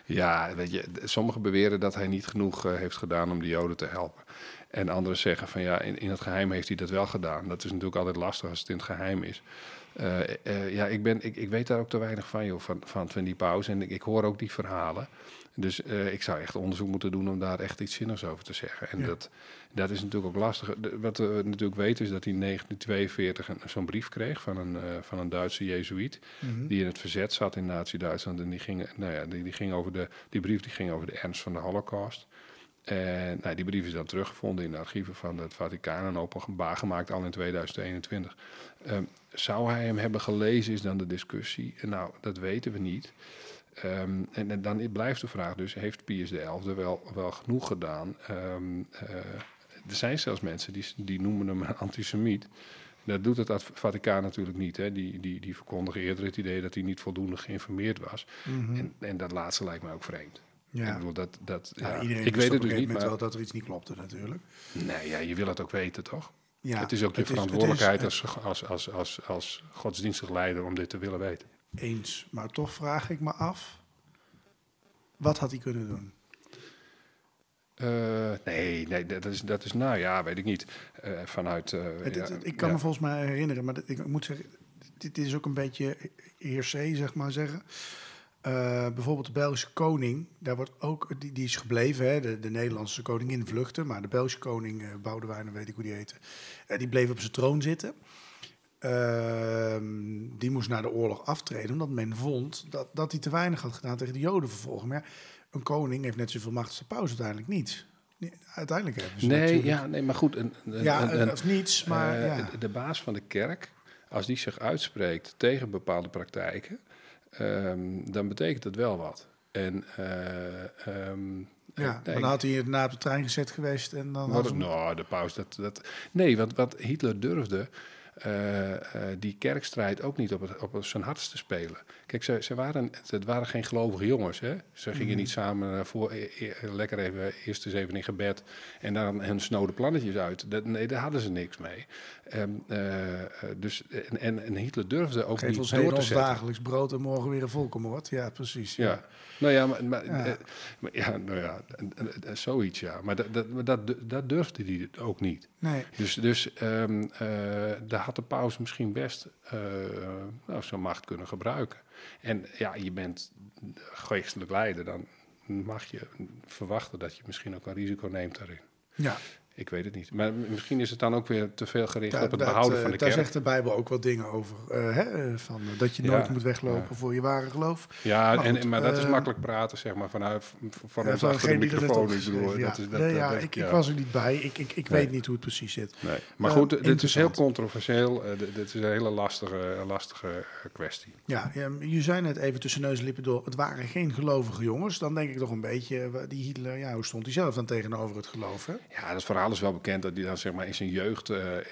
Ja, weet je, sommigen beweren dat hij niet genoeg eh, heeft gedaan om de Joden te helpen. En anderen zeggen van ja, in, in het geheim heeft hij dat wel gedaan. Dat is natuurlijk altijd lastig als het in het geheim is. Eh, eh, ja, ik, ben, ik, ik weet daar ook te weinig van, joh, van, van, pauze. En ik, ik hoor ook die verhalen. Dus eh, ik zou echt onderzoek moeten doen om daar echt iets zinnigs over te zeggen. En Ja. dat, dat is natuurlijk ook lastig. De- wat we natuurlijk weten is dat hij in 1942 een- zo'n brief kreeg van een, van een Duitse jezuïet. Die in het verzet zat in Nazi-Duitsland. En die ging, nou ja, die, die, ging over de, die brief die ging over de ernst van de holocaust. En nou, die brief is dan teruggevonden in de archieven van het Vaticaan en openbaar gemaakt al in 2021. Ehm, zou hij hem hebben gelezen, is dan de discussie. En Nou, dat weten we niet. Ehm, en, en dan blijft de vraag dus, heeft Pius XI wel, wel genoeg gedaan? Ehm, eh, er zijn zelfs mensen die, die noemen hem een antisemiet. Dat doet het Vaticaan natuurlijk niet. Hè. Die, die, die verkondigen eerder het idee dat hij niet voldoende geïnformeerd was. En, en dat laatste lijkt me ook vreemd. Ja. Ik bedoel, dat, dat, Ja, ik weet het dus niet, maar wel dat er iets niet klopte natuurlijk. nee, ja, je wil het ook weten, toch? Ja, het is ook je het is- verantwoordelijkheid als, als, als, als, als godsdienstig leider om dit te willen weten. Eens, maar toch vraag ik me af, wat had hij kunnen doen? Eh, nee, nee dat, is, dat is, nou ja, weet ik niet. Eh, vanuit. eh, Het- het- ja, ik kan ja. me volgens mij herinneren, maar dat- ik moet zeggen, dit is ook een beetje heersee, zeg maar zeggen. Eh, bijvoorbeeld de Belgische koning, daar wordt ook, die, die is gebleven, hè, de, de Nederlandse koningin vluchtte, maar de Belgische koning, eh Boudewijn, weet ik hoe die heette, eh, die bleef op zijn troon zitten. Ehm, die moest na de oorlog aftreden omdat men vond dat, dat hij te weinig had gedaan tegen de Jodenvervolging. Maar ja, een koning heeft net zoveel macht als de paus uiteindelijk niet. Nee, uiteindelijk hebben ze Nee, natuurlijk- ja, nee, maar goed. Een, een, ja, een- of niets, maar ja. de, de baas van de kerk, als die zich uitspreekt tegen bepaalde praktijken, ehm, dan betekent dat wel wat. En eh, ehm, ja, dan had hij inderdaad op de trein gezet geweest en dan had ze- nou, de paus, dat, dat... Nee, want wat Hitler durfde, eh, eh, die kerkstrijd ook niet op, het, op zijn hardst te spelen. Kijk, ze, ze waren, het waren geen gelovige jongens, hè. Ze gingen Mhm. niet samen voor, e- e- lekker even eerst eens even in gebed en dan hun snode plannetjes uit. Dat, nee, daar hadden ze niks mee. Ehm, eh, dus, en, en, en Hitler durfde ook Geef niet ons door te zetten. dagelijks brood en morgen weer een volkenmoord. Ja, precies. Ja, nou ja, maar, maar, Ja. eh, maar ja, nou ja, zoiets ja. Maar dat, dat, dat, dat durfde hij ook niet. Nee, Dus, dus ehm, eh, daar had de paus misschien best nou, zijn macht kunnen gebruiken. En ja, je bent geestelijk leider, dan mag je verwachten dat je misschien ook een risico neemt daarin. ja. Ik weet het niet. Maar misschien is het dan ook weer te veel gericht op het behouden dat, van de eh, Daar kerk. zegt de Bijbel ook wat dingen over. eh, hè, eh, van, eh, dat je Ja, nooit moet weglopen ja. voor je ware geloof. Ja, Maar en, maar dat is eh, makkelijk praten, zeg maar, vanuit van ons van achter de dat microfoon. Bedoel, ja. dat is, dat, nee, ja, dat- ik, ik was er niet bij. Ik, ik, ik Nee. weet niet hoe het precies zit. Nee. Maar Eh, goed, dit is heel controversieel. Eh, dit- is een hele lastige, lastige eh, kwestie. Ja, je zei net even tussen neus en lippen door, het waren geen gelovige jongens. Dan denk ik toch een beetje, eh, die Hitler, ja, hoe stond hij zelf dan tegenover het geloof? Hè? Ja, dat verhaal is wel bekend dat hij dan zeg maar in zijn jeugd eh, eh,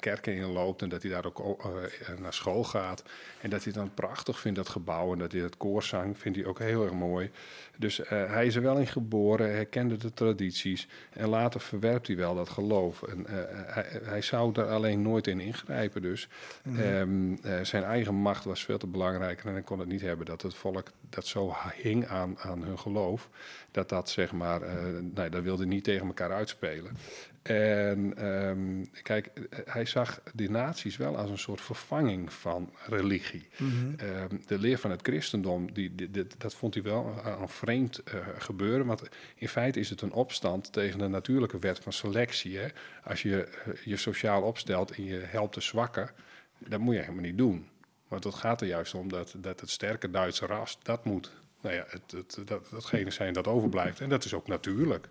kerken inloopt en dat hij daar ook eh, naar school gaat. En dat hij dan prachtig vindt, dat gebouw. En dat hij het koorzang vindt hij ook heel erg mooi. Dus hij is er wel in geboren, hij kende de tradities. En later verwerpt hij wel dat geloof. En, hij, hij zou daar alleen nooit in ingrijpen dus. Ehm, eh, zijn eigen macht was veel te belangrijk. En hij kon het niet hebben dat het volk dat zo hing aan, aan hun geloof. Dat dat zeg maar, eh nee, dat wilde niet tegen elkaar uitspelen. En ehm, kijk, hij zag die naties wel als een soort vervanging van religie. Ehm, de leer van het christendom, die, dat vond hij wel een, een vreemd eh, gebeuren. Want in feite is het een opstand tegen de natuurlijke wet van selectie. Hè? Als je eh, je sociaal opstelt en je helpt de zwakken, dat moet je helemaal niet doen. Want het gaat er juist om dat, dat het sterke Duitse ras, dat moet. Nou ja, het, het, dat, datgene zijn dat overblijft. En dat is ook natuurlijk.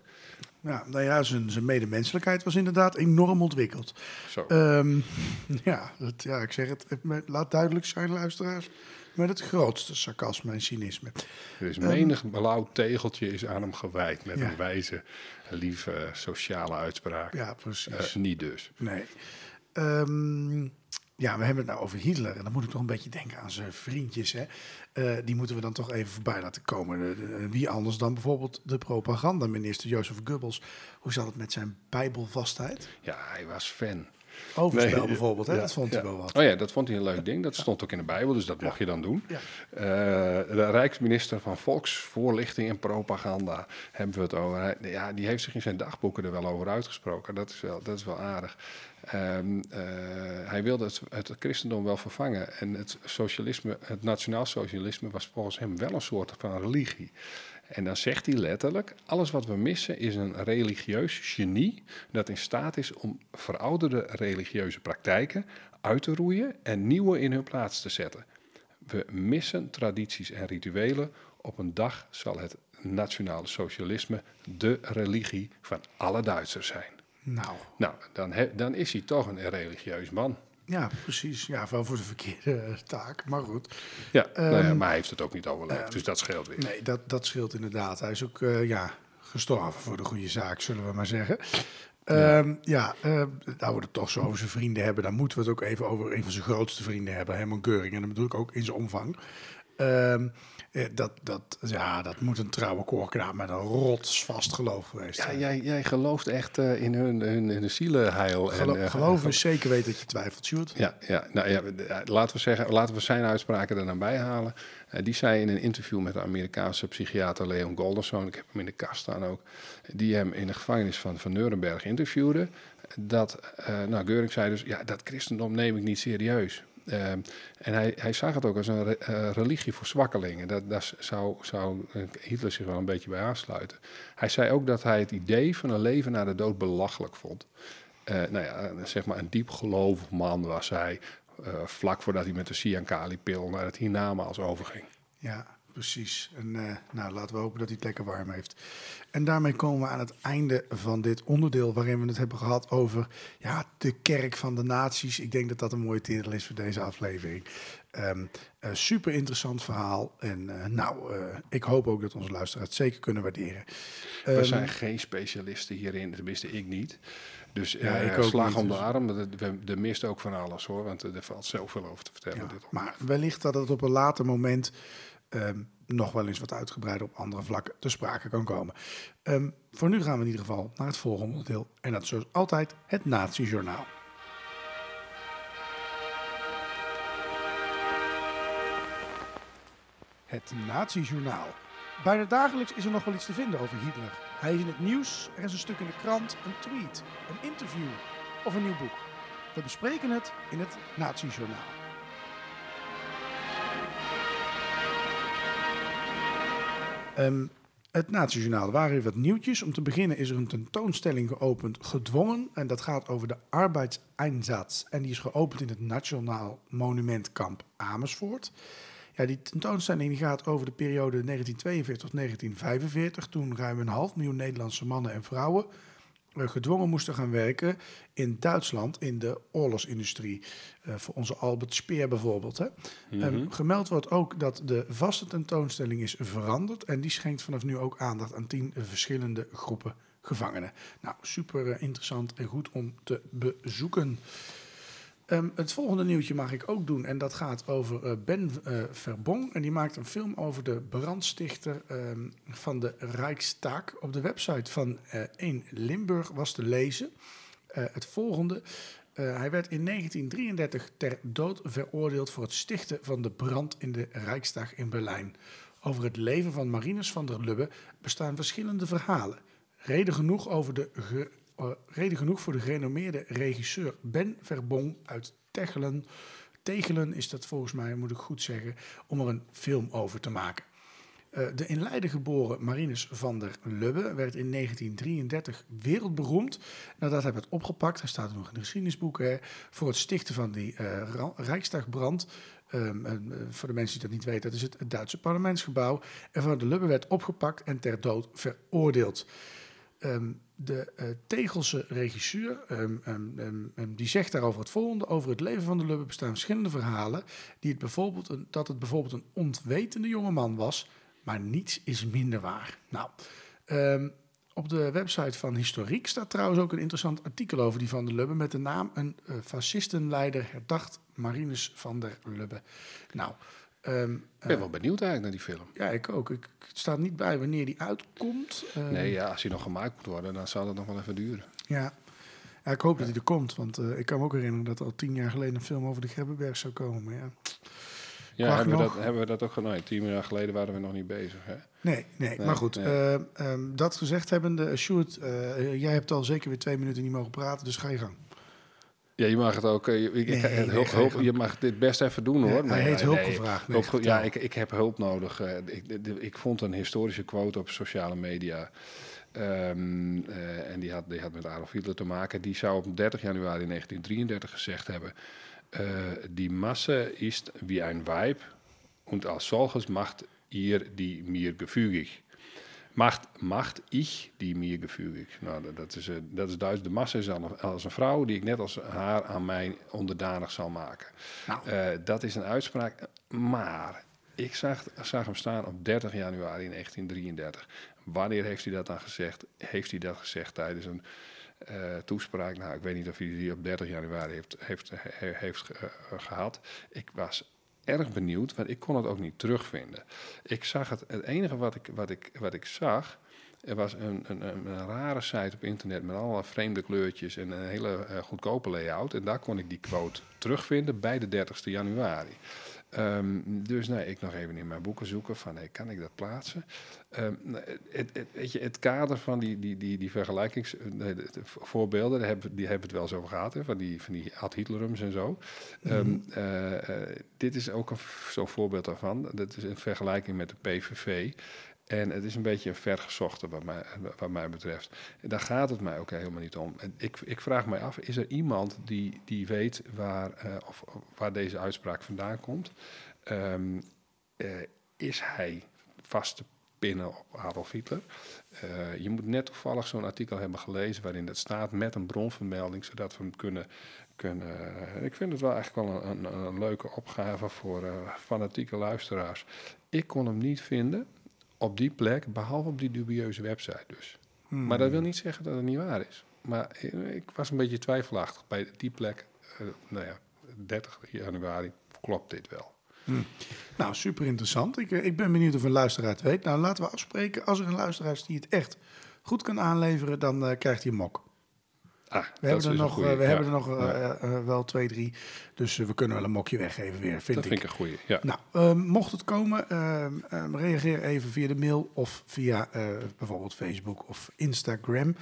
Ja, nou ja, zijn, zijn medemenselijkheid was inderdaad enorm ontwikkeld. Zo. Ehm, ja, dat, ja, ik zeg het, laat duidelijk zijn, luisteraars. Met het grootste sarcasme en cynisme. Er is menig blauw tegeltje is aan hem gewijd met Ja. een wijze, lieve, sociale uitspraak. Ja, precies. Eh, niet dus. Nee. Ehm, ja, we hebben het nou over Hitler. En dan moet ik toch een beetje denken aan zijn vriendjes. Hè? Eh, die moeten we dan toch even voorbij laten komen. De- de- wie anders dan bijvoorbeeld de propagandaminister Jozef Goebbels. Hoe zat het met zijn bijbelvastheid? Ja, hij was fan. Overspel Nee, bijvoorbeeld, hè? ja, dat vond hij ja. wel wat. Oh ja, dat vond hij een leuk ding. Dat stond ook in de Bijbel, dus dat mocht je dan doen. Eh, de Rijksminister van Volksvoorlichting en Propaganda hebben we het over. Hij, ja, die heeft zich in zijn dagboeken er wel over uitgesproken. Dat is wel, dat is wel aardig. Ehm, eh, hij wilde het, christendom wel vervangen. En het socialisme, het nationaal socialisme was volgens hem wel een soort van religie. En dan zegt hij letterlijk: alles wat we missen is een religieus genie dat in staat is om verouderde religieuze praktijken uit te roeien en nieuwe in hun plaats te zetten. We missen tradities en rituelen. Op een dag zal het nationale socialisme de religie van alle Duitsers zijn. Nou, Nou, dan, he- dan is hij toch een religieus man. ja, precies. Ja, wel voor de verkeerde taak, maar goed. Ja, nou ja, Ehm, maar hij heeft het ook niet overleefd, dus dat scheelt weer. Nee, dat, dat scheelt inderdaad. Hij is ook eh, ja, gestorven voor de goede zaak, zullen we maar zeggen. Ehm, ja, eh, nou we het toch zo over zijn vrienden hebben, dan moeten we het ook even over een van zijn grootste vrienden hebben, Herman Geuring. En dat bedoel ik ook in zijn omvang. Ehm, eh, dat, dat, ja, dat moet een trouwe koorknaap met een rotsvast geloof geweest Ja, zijn. jij, jij gelooft echt eh, in hun, hun, hun zielenheil. Gelo- en, eh, geloof is zeker weten dat je twijfelt, Sjoerd. Ja, ja, nou ja, ja, laten we zeggen, laten we zijn uitspraken er dan bij halen. Eh, die zei in een interview met de Amerikaanse psychiater Leon Golderzoon, ik heb hem in de kast staan ook, die hem in de gevangenis van, van Nuremberg interviewde, dat, eh nou, Geuring zei dus, ja, dat christendom neem ik niet serieus. Ehm, en hij, hij zag het ook als een eh, religie voor zwakkelingen. Dat, dat zou, zou eh, Hitler zich wel een beetje bij aansluiten. Hij zei ook dat hij het idee van een leven na de dood belachelijk vond. Eh, nou ja, zeg maar een diep gelovig man was hij. eh, vlak voordat hij met de Cyankali-pil naar het hiernamaals overging. Ja, precies. En eh, nou, laten we hopen dat hij het lekker warm heeft. En daarmee komen we aan het einde van dit onderdeel waarin we het hebben gehad over ja, de kerk van de naties. Ik denk dat dat een mooie titel is voor deze aflevering. Eh, super interessant verhaal. En eh, nou, ik hoop ook dat onze luisteraars het zeker kunnen waarderen. We Ehm, zijn geen specialisten hierin, tenminste ik niet. Dus Ja, ik ook slag niet, om de dus- arm, er, we- er mist ook van alles hoor, want er valt zoveel over te vertellen. Ja, dit maar wellicht dat het op een later moment ehm, nog wel eens wat uitgebreider op andere vlakken te sprake kan komen. Ehm, voor nu gaan we in ieder geval naar het volgende onderdeel. En dat is zoals altijd het Nazi-journaal. Het Nazi-journaal. Bijna dagelijks is er nog wel iets te vinden over Hitler. Hij is in het nieuws, er is een stuk in de krant, een tweet, een interview of een nieuw boek. We bespreken het in het Nazi-journaal. Ehm, het. Er waren weer wat nieuwtjes. Om te beginnen is er een tentoonstelling geopend, gedwongen. En dat gaat over de arbeidseinsatz. En die is geopend in het Nationaal Monumentkamp Amersfoort. Ja, die tentoonstelling gaat over de periode 1942 tot 1945. Toen ruim een half miljoen Nederlandse mannen en vrouwen gedwongen moesten gaan werken in Duitsland in de oorlogsindustrie. Eh, voor onze Albert Speer bijvoorbeeld. Hè. Ehm, gemeld wordt ook dat de vaste tentoonstelling is veranderd. En die schenkt vanaf nu ook aandacht aan tien verschillende groepen gevangenen. Nou, super eh, interessant en goed om te bezoeken. Ehm, het volgende nieuwtje mag ik ook doen. En dat gaat over eh, Ben eh, Verbong. En die maakt een film over de brandstichter ehm, van de Rijkstag. Op de website van eh 1 Limburg was te lezen. Het volgende. Hij werd in 1933 ter dood veroordeeld voor het stichten van de brand in de Rijksdag in Berlijn. Over het leven van Marinus van der Lubbe bestaan verschillende verhalen. Reden genoeg, over de reden genoeg voor de gerenommeerde regisseur Ben Verbong uit Tegelen. Tegelen is dat volgens mij, moet ik goed zeggen, om er een film over te maken. Eh, de in Leiden geboren Marinus van der Lubbe werd in 1933 wereldberoemd nadat hij werd opgepakt. Hij staat nog in de geschiedenisboeken voor het stichten van die eh, Ra- Rijksdagbrand. Ehm, eh, voor de mensen die dat niet weten, dat is het, het Duitse parlementsgebouw. En van der Lubbe werd opgepakt en ter dood veroordeeld. Ehm, de eh, Tegelse regisseur, ehm, ehm, ehm, die zegt daarover het volgende. Over het leven van de Lubbe bestaan verschillende verhalen. Die het bijvoorbeeld een, dat het bijvoorbeeld een ontwetende jongeman was. Maar niets is minder waar. Nou, op de website van Historiek staat trouwens ook een interessant artikel over die van der Lubbe. Met de naam een eh, fascistenleider herdacht Marinus van der Lubbe. Nou, ehm, Ik ben wel benieuwd eigenlijk naar die film. ja, ik ook. Ik, staat niet bij wanneer die uitkomt. Ehm, Nee, ja, als hij nog gemaakt moet worden, dan zal dat nog wel even duren. Ja. ja, ik hoop dat hij er komt. Want eh, ik kan me ook herinneren dat al tien jaar geleden een film over de Grebbeberg zou komen. Maar ja. Ja, hebben we, dat, hebben we dat ook gedaan? Tien jaar geleden waren we nog niet bezig. Hè? Nee, nee, Nee, maar goed. nee. eh, ehm, dat gezegd hebbende, Sjoerd, eh, jij hebt al zeker weer twee minuten niet mogen praten, dus ga je gang. Ja, je mag het ook. eh, je- ik, ik- Nee, nee, hulp, je hulp- gang. je mag dit best even doen hoor. hij heeft hulp gevraagd. Nee, hulp ja, ik, ik heb hulp nodig. Eh, ik, de- ik vond een historische quote op sociale media. Ehm, eh, en die had, die had met Adolf Hitler te maken. Die zou op 30 januari 1933 gezegd hebben: eh, Die Masse ist wie ein Weib und als solches macht ihr die mir gefügig. Macht, macht ich die mir gefügig. Nou, dat- is, eh, dat is Duits. De massa is als een vrouw die ik net als haar aan mij onderdanig zal maken. Nou. Eh, dat is een uitspraak. Maar ik zag, zag hem staan op 30 januari 1933. Wanneer heeft hij dat dan gezegd? Heeft hij dat gezegd tijdens een eh, toespraak? Nou, ik weet niet of hij die op 30 januari heeft, heeft, he- heeft ge- eh, gehad. Ik was erg benieuwd, want ik kon het ook niet terugvinden. Ik zag het, het enige wat ik, wat ik, wat ik zag, er was een, een, een, rare site op internet met allerlei vreemde kleurtjes en een hele eh, goedkope layout. En daar kon ik die quote terugvinden bij de 30 januari. Ehm, dus nee, ik nog even in mijn boeken zoeken van hey, kan ik dat plaatsen? Ehm, het, het, weet je, het kader van die, die, die, die vergelijkings eh, daar hebben, die hebben we het wel eens over gehad, hè, van die, van die ad Hitlerums en zo. Ehm, eh, eh, dit is ook een zo'n voorbeeld daarvan. Dat is in vergelijking met de PVV. En het is een beetje een vergezochte wat mij, wat mij betreft. Daar gaat het mij ook helemaal niet om. En ik, ik vraag mij af, is er iemand die, die weet waar, eh, of, waar deze uitspraak vandaan komt? Ehm, eh, is hij vast te pinnen op Adolf Hitler? Eh, je moet net toevallig zo'n artikel hebben gelezen waarin dat staat met een bronvermelding, zodat we hem kunnen. kunnen ik vind het wel eigenlijk wel een, een, een leuke opgave voor fanatieke luisteraars. Ik kon hem niet vinden op die plek, behalve op die dubieuze website dus. Hmm. Maar dat wil niet zeggen dat het niet waar is. Maar ik was een beetje twijfelachtig bij die plek. eh, nou ja, 30 januari klopt dit wel. Nou, super interessant. Ik, eh, ik ben benieuwd of een luisteraar het weet. Nou, laten we afspreken. Als er een luisteraar is die het echt goed kan aanleveren, dan eh, krijgt hij een mok. Ah, We hebben er nog, eh, we Ja. hebben er nog eh, Ja, eh, eh, wel twee, drie. Dus eh, we kunnen wel een mokje weggeven weer, vind dat ik. vind ik een goeie. Ja. Nou, ehm, mocht het komen, ehm, ehm, reageer even via de mail of via eh, bijvoorbeeld Facebook of Instagram.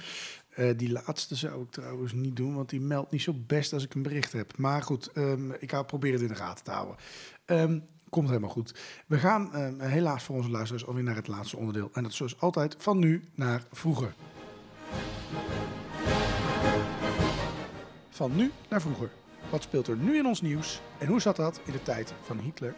Eh, die laatste zou ik trouwens niet doen, want die meldt niet zo best als ik een bericht heb. Maar goed, ik ga proberen het in de gaten te houden. Komt helemaal goed. We gaan helaas voor onze luisteraars alweer naar het laatste onderdeel. En dat is zoals altijd van nu naar vroeger. Van nu naar vroeger. Wat speelt er nu in ons nieuws en hoe zat dat in de tijd van Hitler?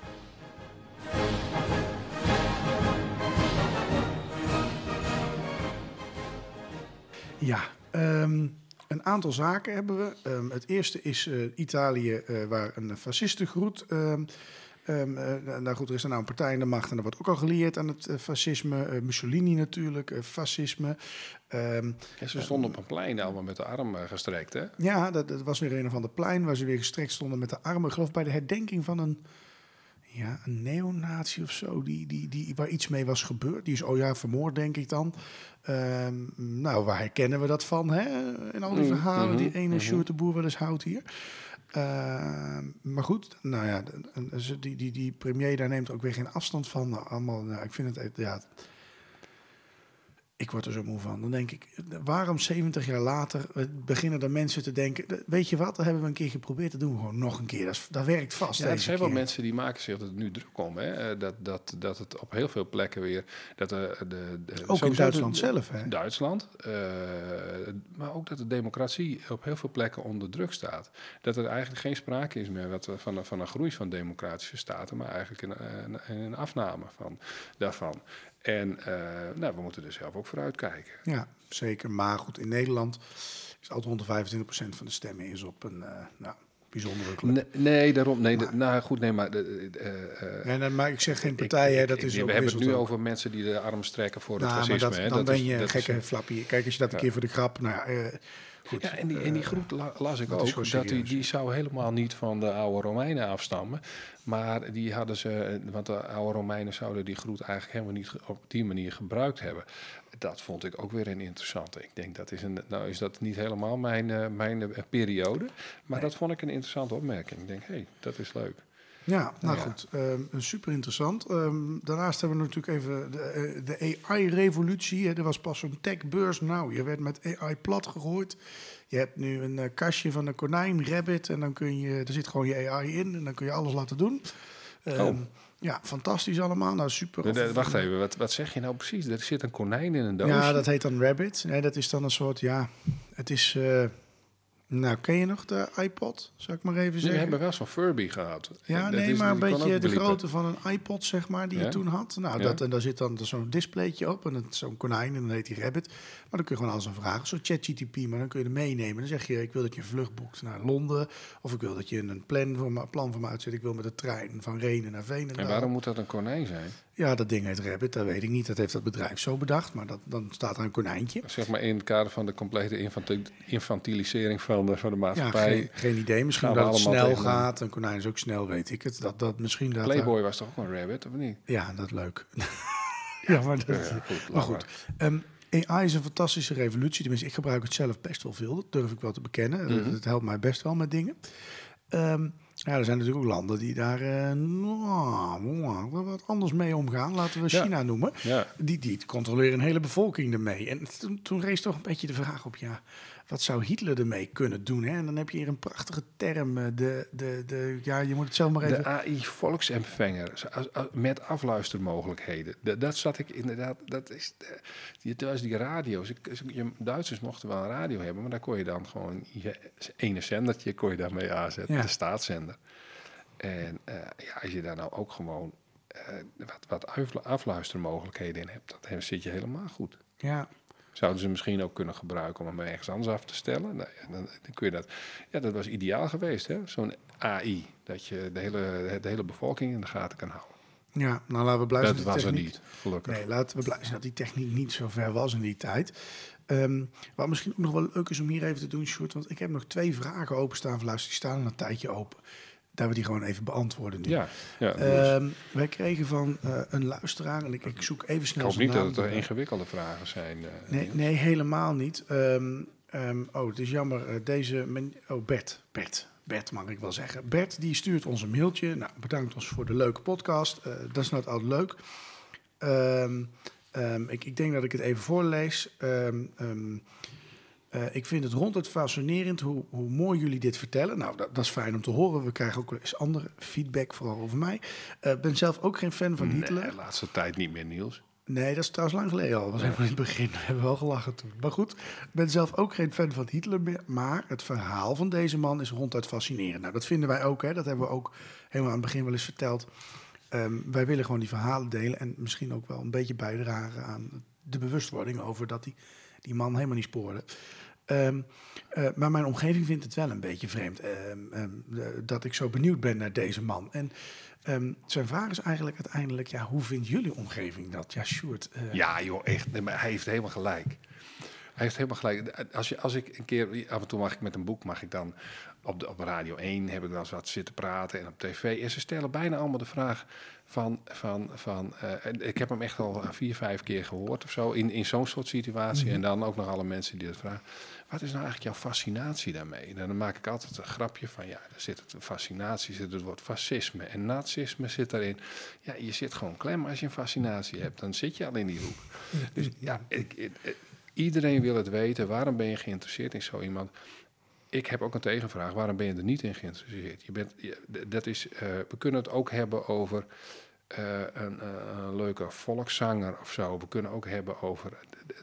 Ja, ehm, een aantal zaken hebben we. Ehm, het eerste is eh, Italië, eh, waar een fascistengroet. ehm eh, nou goed, er is er nou een partij in de macht en er wordt ook al geleerd aan het eh, fascisme. Eh, Mussolini natuurlijk, fascisme. Ehm, Ja, ze stonden op een plein allemaal met de arm eh, gestrekt, hè? ja, dat, dat was weer een of ander plein waar ze weer gestrekt stonden met de armen. Ik geloof bij de herdenking van een, ja, een neonatie of zo, die, die, die, waar iets mee was gebeurd. Die is, oh ja, vermoord denk ik dan. Ehm, nou, waar herkennen we dat van, hè? In al die Mm, verhalen die mhm, ene. Sjoerd de Boer wel eens houdt hier. Ehm, maar goed, nou ja, ze- die, die, die premier daar neemt ook weer geen afstand van. Nou, allemaal, nou, ik vind het, echt- ja, ik word er zo moe van. Dan denk ik, waarom 70 jaar later eh, beginnen er mensen te denken... eh, weet je wat, dat hebben we een keer geprobeerd, dat doen we gewoon nog een keer. Dat, dat werkt vast Ja, er zijn wel mensen die maken zich er nu druk om. Hè? Eh, Dat, dat, dat het op heel veel plekken weer... Dat de, de, de, Ook in Duitsland de- zelf, hè? Duitsland. eh, maar ook dat de democratie op heel veel plekken onder druk staat. Dat er eigenlijk geen sprake is meer wat, van, een- van een groei van democratische staten... maar eigenlijk een, een, een afname van, daarvan. En eh, nou, we moeten er zelf ook voor uitkijken. Ja, zeker. Maar goed, in Nederland is altijd 125% van de stemmen is op een eh, nou, bijzondere club. Nee, nee daarom. Nee, de- nou goed, nee, maar... de- eh, eh, En, dan- maar ik zeg geen ik- partij, hè, ik- dat ik- is we hebben het nu ook. over mensen die de arm strekken voor het Nou, maar fascisme. dat, hè. dan Dat ben is- je is- gekke flappie. Kijk, als je dat een keer voor de grap... Nou ja, eh, goed. Ja, en die, en die groep la- las ik dat ook, dat die, die zou helemaal niet van de oude Romeinen afstammen. Maar die hadden ze, want de oude Romeinen zouden die groet eigenlijk helemaal niet op die manier gebruikt hebben. Dat vond ik ook weer een interessante. Ik denk, dat is een, nou is dat niet helemaal mijn, eh, mijn eh, periode. Maar dat vond ik een interessante opmerking. Ik denk, hé, hey, dat is leuk. Ja, nou Ja. goed, ehm, super interessant. Ehm, daarnaast hebben we natuurlijk even de, eh, de AI-revolutie. Er was pas zo'n techbeurs. Nou, je werd met AI plat gegooid. Je hebt nu een eh, kastje van een konijn, Rabbit, en dan kun je, er zit gewoon je AI in en dan kun je alles laten doen. Ehm, Oh. Ja, fantastisch allemaal. Nou, super. Wacht even, wat, wat zeg je nou precies? Er zit een konijn in een doosje. Ja, dat heet dan Rabbit. Nee, dat is dan een soort, ja, het is... eh, nou, ken je nog de iPod? Zou ik maar even We zeggen. hebben wel zo'n Furby gehad. Ja, nee, is- maar een beetje de grootte van een iPod, zeg maar, die je toen had. Nou, Ja. dat, en daar zit dan zo'n displaytje op en zo'n konijn en dan heet die Rabbit. Maar dan kun je gewoon alles aan vragen. Zo'n ChatGTP, maar dan kun je er meenemen. Dan zeg je, ik wil dat je een vlucht boekt naar Londen. Of ik wil dat je een plan voor me, plan voor me uitzet. Ik wil met de trein van Renen naar Veenendaal. En waarom moet dat een konijn zijn? Ja, dat ding heet Rabbit, dat weet ik niet. Dat heeft dat bedrijf zo bedacht. Maar dat, dan staat er een konijntje. Zeg maar in het kader van de complete infanti- infantilisering van de, van de Ja, maatschappij. geen, geen idee. Misschien dat het snel tegen gaat. Een konijn is ook snel, weet ik het. Dat, dat misschien dat... Playboy was toch ook een rabbit, of niet? Ja, dat leuk. ja, maar dat... Ja, goed, Maar goed, ehm, AI is een fantastische revolutie. Tenminste, ik gebruik het zelf best wel veel. Dat durf ik wel te bekennen. Mhm. Het helpt mij best wel met dingen. Ehm, Ja, er zijn natuurlijk ook landen die daar eh, nou, wat anders mee omgaan. Laten we Ja. China noemen. Ja. Die, die controleren een hele bevolking ermee. En toen, toen rees toch een beetje de vraag op, ja, wat zou Hitler ermee kunnen doen? Hè? En dan heb je hier een prachtige term, eh, de, de, de, ja, je moet het zelf maar even... De AI-volksempfänger met afluistermogelijkheden. Dat, dat zat ik inderdaad. Dat is. De, die, was die radio's. Duitsers mochten wel een radio hebben, maar daar kon je dan gewoon je ene zendertje kon je daarmee aanzetten, Ja. de staatszender. En eh, ja, als je daar nou ook gewoon eh, wat, wat aflu- afluistermogelijkheden in hebt, dan zit je helemaal goed. Ja, Zouden ze misschien ook kunnen gebruiken om hem ergens anders af te stellen? Nou ja, dan, dan kun je dat. Ja, dat was ideaal geweest, hè? Zo'n AI. Dat je de hele, de hele bevolking in de gaten kan houden. ja, nou laten we blij zijn dat dat was er niet, gelukkig. Nee, laten we blij zijn dat die techniek niet zo ver was in die tijd. Ehm, wat misschien ook nog wel leuk is om hier even te doen, Sjoerd, want ik heb nog twee vragen openstaan van luister, die staan al een tijdje open. Dat we die gewoon even beantwoorden nu. Ja, ja. Ehm, wij kregen van eh, een luisteraar, en ik, ik zoek even ik snel hoop zijn niet dat het er ingewikkelde vragen zijn. eh, Nee, nee, helemaal niet. Ehm, ehm, oh, het is jammer. eh, deze. men- oh, Bert. Bert. Bert mag ik wel zeggen. Bert die stuurt ons een mailtje. Nou, bedankt ons voor de leuke podcast. Dat is nou altijd leuk. Ik, ik denk dat ik het even voorlees. Eh, ik vind het ronduit fascinerend hoe, hoe mooi jullie dit vertellen. Nou, dat, dat is fijn om te horen. We krijgen ook wel eens andere feedback, vooral over mij. Ik ben zelf ook geen fan van Hitler. Nee, de laatste tijd niet meer, Niels. Nee, dat is trouwens lang geleden al. Dat was helemaal in het begin. We hebben wel gelachen toen. Maar goed, ik ben zelf ook geen fan van Hitler meer. Maar het verhaal van deze man is ronduit fascinerend. Nou, dat vinden wij ook. Hè. Dat hebben we ook helemaal aan het begin wel eens verteld. Ehm, wij willen gewoon die verhalen delen. En misschien ook wel een beetje bijdragen aan de bewustwording over dat die, die man helemaal niet spoorde. Ehm, eh, maar mijn omgeving vindt het wel een beetje vreemd ehm, ehm, eh, dat ik zo benieuwd ben naar deze man. En zijn vraag is eigenlijk uiteindelijk, ja, hoe vindt jullie omgeving dat? Ja, Sjoerd. eh, Ja, joh, echt. Nee, maar hij heeft helemaal gelijk. Hij heeft helemaal gelijk. Als, je, als ik een keer, af en toe mag ik met een boek, mag ik dan op, de, op Radio 1 heb ik wel eens wat zitten praten en op tv. En ze stellen bijna allemaal de vraag van, van, van eh, ik heb hem echt al vier, vijf keer gehoord of zo, in, in zo'n soort situatie. En dan ook nog alle mensen die dat vragen. Wat is nou eigenlijk jouw fascinatie daarmee? En dan maak ik altijd een grapje van, ja, er zit het fascinatie, zit het woord fascisme en nazisme zit daarin. Ja, je zit gewoon klem als je een fascinatie hebt. Dan zit je al in die hoek. Dus ja, ik, ik- ik- iedereen wil het weten. Waarom ben je geïnteresseerd in zo iemand? Ik heb ook een tegenvraag. Waarom ben je er niet in geïnteresseerd? Je bent, dat is, eh, we kunnen het ook hebben over eh, een, eh, een leuke volkszanger of zo. We kunnen ook hebben over...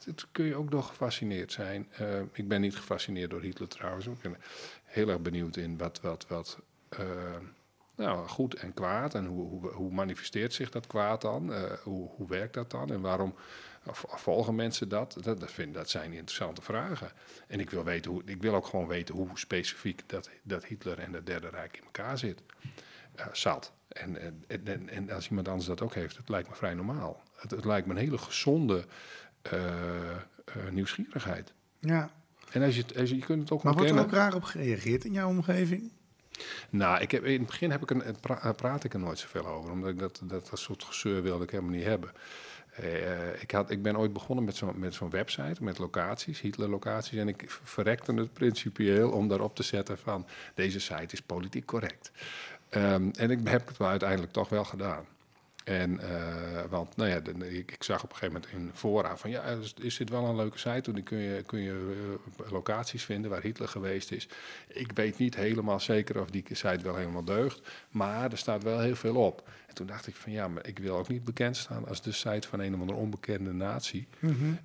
Het, kun je ook nog gefascineerd zijn. Ik ben niet gefascineerd door Hitler trouwens. Ik ben heel erg benieuwd in wat... wat, wat nou, goed en kwaad. En hoe, hoe, hoe manifesteert zich dat kwaad dan? Hoe, hoe werkt dat dan? En waarom of, of volgen mensen dat? Dat, dat, vind, dat zijn interessante vragen. En ik wil, weten hoe, ik wil ook gewoon weten hoe specifiek dat, dat Hitler en het Derde Rijk in elkaar zit. Eh, zat. En, en, en, en als iemand anders dat ook heeft, het lijkt me vrij normaal. Het, het lijkt me een hele gezonde eh, eh, nieuwsgierigheid. ja. En als je, als je, je kunt het ook Maar wordt er ook raar op gereageerd in jouw omgeving? Nou, ik heb, in het begin heb ik een, pra- praat ik er nooit zoveel over, omdat ik dat, dat, dat soort gezeur wilde ik helemaal niet hebben. Eh, ik, had, ik ben ooit begonnen met zo'n met zo'n website, met locaties, Hitler-locaties. En ik verrekte het principieel om daarop te zetten van... deze site is politiek correct. Ehm, en ik heb het uiteindelijk toch wel gedaan. En, eh, want, nou ja, de- ik, ik zag op een gegeven moment in fora van... ja, is, is dit wel een leuke site? Toen kun je, kun je eh, locaties vinden waar Hitler geweest is. Ik weet niet helemaal zeker of die site wel helemaal deugt... maar er staat wel heel veel op. En toen dacht ik van ja, maar ik wil ook niet bekend staan... als de site van een of andere onbekende natie.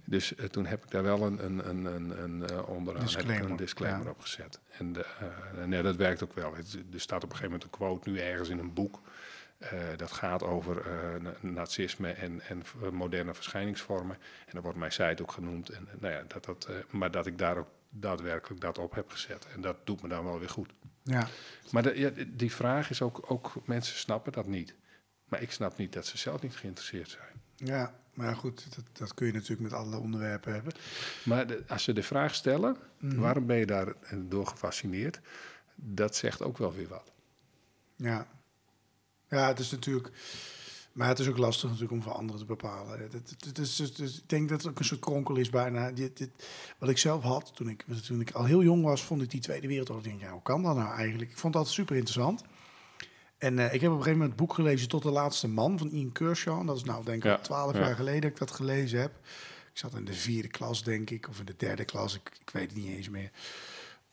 Dus eh, toen heb ik daar wel een, een, een, een, een onderaan Disclaimer, een disclaimer ja. op gezet. En de, dat werkt ook wel. Er staat op een gegeven moment een quote nu ergens in een boek... Eh, dat gaat over eh, na- nazisme en, en moderne verschijningsvormen. En daar wordt mijn site ook genoemd. En, nou ja, dat, dat, eh, maar dat ik daar ook daadwerkelijk dat op heb gezet. En dat doet me dan wel weer goed. Ja. Maar de, ja, die vraag is ook, ook, mensen snappen dat niet. Maar ik snap niet dat ze zelf niet geïnteresseerd zijn. Ja, maar goed, dat, dat kun je natuurlijk met alle onderwerpen hebben. Maar de- als ze de vraag stellen, waarom ben je daar door gefascineerd? Dat zegt ook wel weer wat. Ja. Ja, het is natuurlijk... Maar het is ook lastig natuurlijk om voor anderen te bepalen. Het, het, het is, het is- ik denk dat het ook een soort kronkel is bijna. Dit, dit, wat ik zelf had, toen ik, toen ik al heel jong was, vond ik die Tweede Wereldoorlog... Denk, ja, hoe kan dat nou eigenlijk? Ik vond dat super interessant. En eh, ik heb op een gegeven moment het boek gelezen Tot de Laatste Man van Ian Kershaw. En Dat is nou denk ik Ja, al twaalf ja. jaar geleden dat ik dat gelezen heb. Ik zat in de vierde klas, denk ik, of in de derde klas. Ik, ik weet het niet eens meer.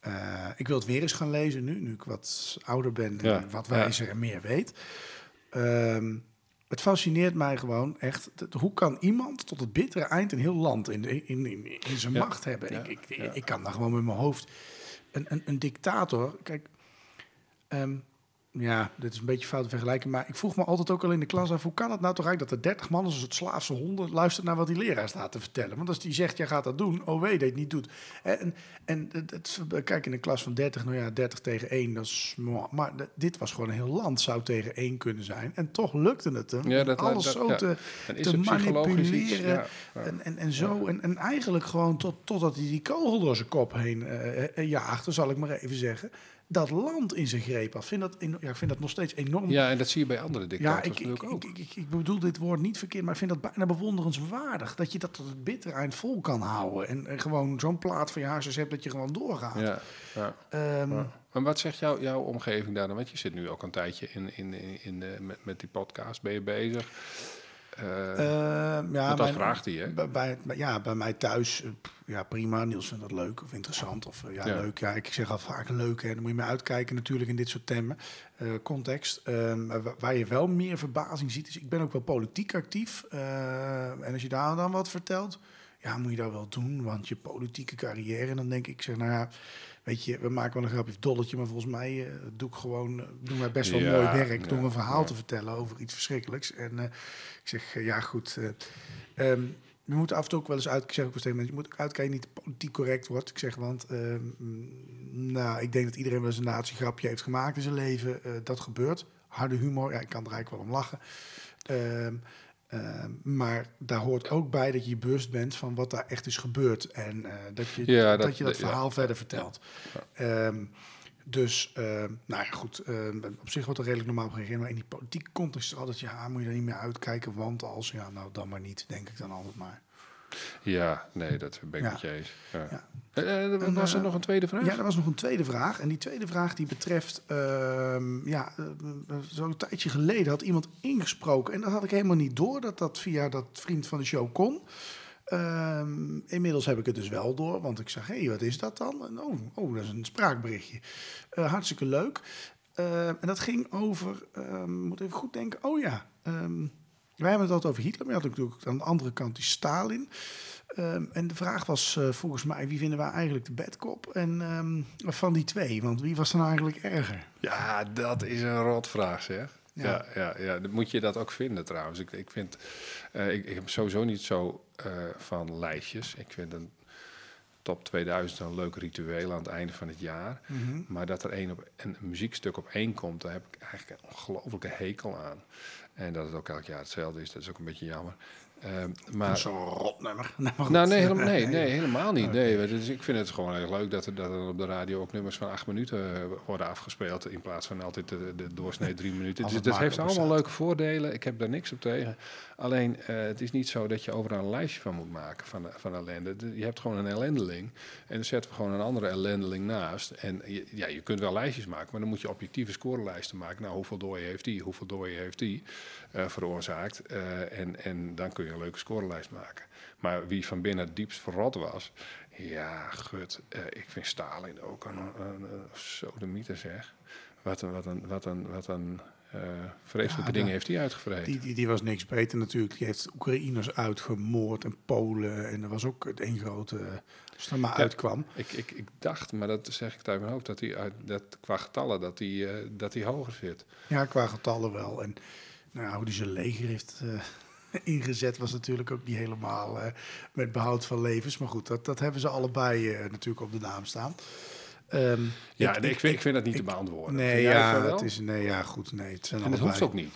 Eh, ik wil het weer eens gaan lezen nu, nu ik wat ouder ben en Ja, wat ja. wijzer en meer weet. Ehm, het fascineert mij gewoon echt. dat- hoe kan iemand tot het bittere eind een heel land in, in, in, in zijn Ja, macht hebben? ja, ik, ik, ja. ik kan daar gewoon met mijn hoofd. Een, een, een dictator, kijk. ehm, ja, dit is een beetje fout te vergelijken, maar ik vroeg me altijd ook al in de klas af... hoe kan het nou toch eigenlijk dat er 30 man als een soort slaafse honden... luistert naar wat die leraar staat te vertellen? Want als die zegt, jij gaat dat doen, oh wee, dat je het niet doet. En, en het, het- kijk, in een klas van 30, nou ja, 30 tegen 1, dat is... mooi. Maar dit was gewoon een heel land, zou tegen 1 kunnen zijn. En toch lukte het hem, Ja, om dat- alles dat- zo ja. te, te het iets, manipuleren. ja. En, en, en zo, en, en eigenlijk gewoon tot, totdat hij die kogel door zijn kop heen eh, jaagde, zal ik maar even zeggen. Dat land in zijn greep had. Vind dat, ja, ik vind dat nog steeds enorm. Ja, en dat zie je bij andere Ja, dictators ik, ik, natuurlijk ook. ik, ik, ik bedoel dit woord niet verkeerd, maar ik vind dat bijna bewonderenswaardig. Dat je dat tot het bittere eind vol kan houden. En, en gewoon zo'n plaat van je haarsjes hebt dat je gewoon doorgaat. ja, ja. Ehm, Ja. Maar wat zegt jou, jouw omgeving daar dan? Want je zit nu ook een tijdje in, in, in, in, met, met die podcast, ben je bezig? Eh, ehm, ja, dat mijn- vraagt hij, hè? Bij, ja, bij mij thuis, eh, ja prima. Niels vindt dat leuk of interessant. Of eh, ja, Ja. leuk. Ja, ik zeg al vaak leuk. Hè. Dan moet je mee uitkijken natuurlijk in dit soort eh, context. Ehm, waar je wel meer verbazing ziet, is ik ben ook wel politiek actief. eh, en als je daar dan wat vertelt, ja, moet je dat wel doen. Want je politieke carrière, en dan denk ik, ik zeg, nou ja, weet je, we maken wel een grapje dolletje, maar volgens mij eh, doe ik gewoon, eh, doen wij best wel Ja, mooi werk door ja, een verhaal ja. te vertellen over iets verschrikkelijks. En eh, ik zeg, ja goed, eh, ehm, we moeten af en toe ook wel eens uit, ik zeg ook steeds, je moet ook uitkijken niet politiek correct wordt. Ik zeg, want ehm, mm, nou, ik denk dat iedereen wel eens een natiegrapje heeft gemaakt in zijn leven. Dat gebeurt. Harde humor, ja, ik kan er eigenlijk wel om lachen. Ehm, ehm, maar daar hoort ook bij dat je bewust bent van wat daar echt is gebeurd. En eh, dat, je, Ja, dat, dat- je dat ja. verhaal verder vertelt. Ehm, dus, ehm, nou ja, goed. op zich wordt er redelijk normaal op gereageerd. Maar in die politieke context is er altijd, ja, moet je daar niet meer uitkijken. Want als, ja, nou dan maar niet, denk ik dan altijd maar. Ja, nee, dat ben ik Ja. met je eens. Ja. Ja. Eh, eh, En, was er eh, nog een tweede vraag? Ja, er was nog een tweede vraag. En die tweede vraag die betreft... ehm, ja, zo'n tijdje geleden had iemand ingesproken. En dat had ik helemaal niet door dat dat via dat vriend van de show kon. Ehm, inmiddels heb ik het dus wel door. Want ik zeg, hé, hey, wat is dat dan? En, oh, oh, dat is een spraakberichtje. Hartstikke leuk. En dat ging over... ehm, moet even goed denken. Oh ja, wij hebben het altijd over Hitler. Maar je had natuurlijk aan de andere kant die Stalin. Ehm, en de vraag was eh, volgens mij, wie vinden wij eigenlijk de bedkop? En ehm, van die twee, want wie was dan eigenlijk erger? Ja, dat is een rotvraag, zeg. Ja. Ja, ja, ja, Dan moet je dat ook vinden trouwens. Ik, ik vind, eh, ik, ik heb sowieso niet zo eh, van lijstjes. Ik vind een top 2000 een leuk ritueel aan het einde van het jaar. Maar dat er een, op, een muziekstuk op één komt, daar heb ik eigenlijk een ongelofelijke hekel aan. En dat het ook elk jaar hetzelfde is, dat is ook een beetje jammer. Ehm, maar, Zo'n rotnummer. Nou, nou, nee, helemaal, nee, nee, helemaal niet. Nee, dus ik vind het gewoon heel leuk dat er, dat er op de radio ook nummers van acht minuten eh, worden afgespeeld. In plaats van altijd de, de doorsnee drie minuten. Dus het dat heeft allemaal leuke voordelen. Ik heb daar niks op tegen. Alleen, eh, het is niet zo dat je overal een lijstje van moet maken van, van ellende. De- Je hebt gewoon een ellendeling. En dan zetten we gewoon een andere ellendeling naast. En je, ja, je kunt wel lijstjes maken, maar dan moet je objectieve scorelijsten maken. Nou, hoeveel dooien heeft die? Hoeveel dooien heeft die eh, veroorzaakt? Eh, en, en dan kun je een leuke scorelijst maken. Maar wie van binnen het diepst verrot was, ja, gut. ik vind Stalin ook een, een, een sodemieter, zeg. Wat een, wat een, wat een, wat een eh, vreselijke Ja, dingen de- heeft hij uitgevreden. Die, die, die was niks beter natuurlijk. Die heeft Oekraïners uitgemoord en Polen. En dat was ook het één grote... Als het er maar Ja. uitkwam. Ik, ik, ik dacht, maar dat zeg ik uit mijn hoofd, dat hij uit, dat, qua getallen dat hij, eh, dat hij hoger zit. Ja, qua getallen wel. En nou ja, hoe die zijn leger heeft ingezet was natuurlijk ook niet helemaal met behoud van levens. Maar goed, dat, dat hebben ze allebei natuurlijk op de naam staan. Ehm, Ja, nee, ik, vind, ik vind dat niet te beantwoorden. Nee, ja, het is, nee, ja, goed. Nee, het zijn en dat hoeft ook niet.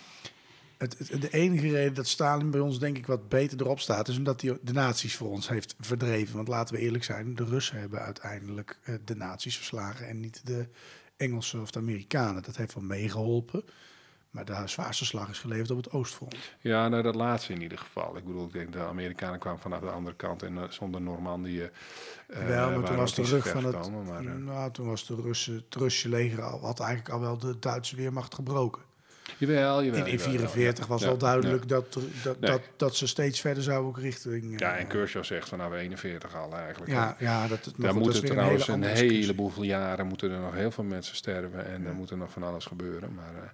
Het, het- de enige reden dat Stalin bij ons denk ik wat beter erop staat... is omdat hij de nazi's voor ons heeft verdreven. Want laten we eerlijk zijn, de Russen hebben uiteindelijk eh, de nazi's verslagen... en niet de Engelsen of de Amerikanen. Dat heeft wel meegeholpen. Maar de zwaarste slag is geleverd op het Oostfront. Ja, nou, dat laatste in ieder geval. Ik bedoel, ik denk de Amerikanen kwamen vanaf de andere kant en eh, zonder Normandië. eh, Wel, maar toen was de rug van het... maar, eh, nou, toen was de Russen, het Russische leger al... had eigenlijk al wel de Duitse weermacht gebroken. Jawel, jawel. In, in jawel, 44 ja. was Ja, al duidelijk dat, er- dat, Nee. dat, dat ze steeds verder zouden ook richting... eh, Ja, en Kershaw zegt van nou, we 41 al eigenlijk. Ja, ja, dat, Daar moeten trouwens hele een, discussie. heleboel jaren moeten er nog heel veel mensen sterven en er moet er nog van alles gebeuren. Maar eh,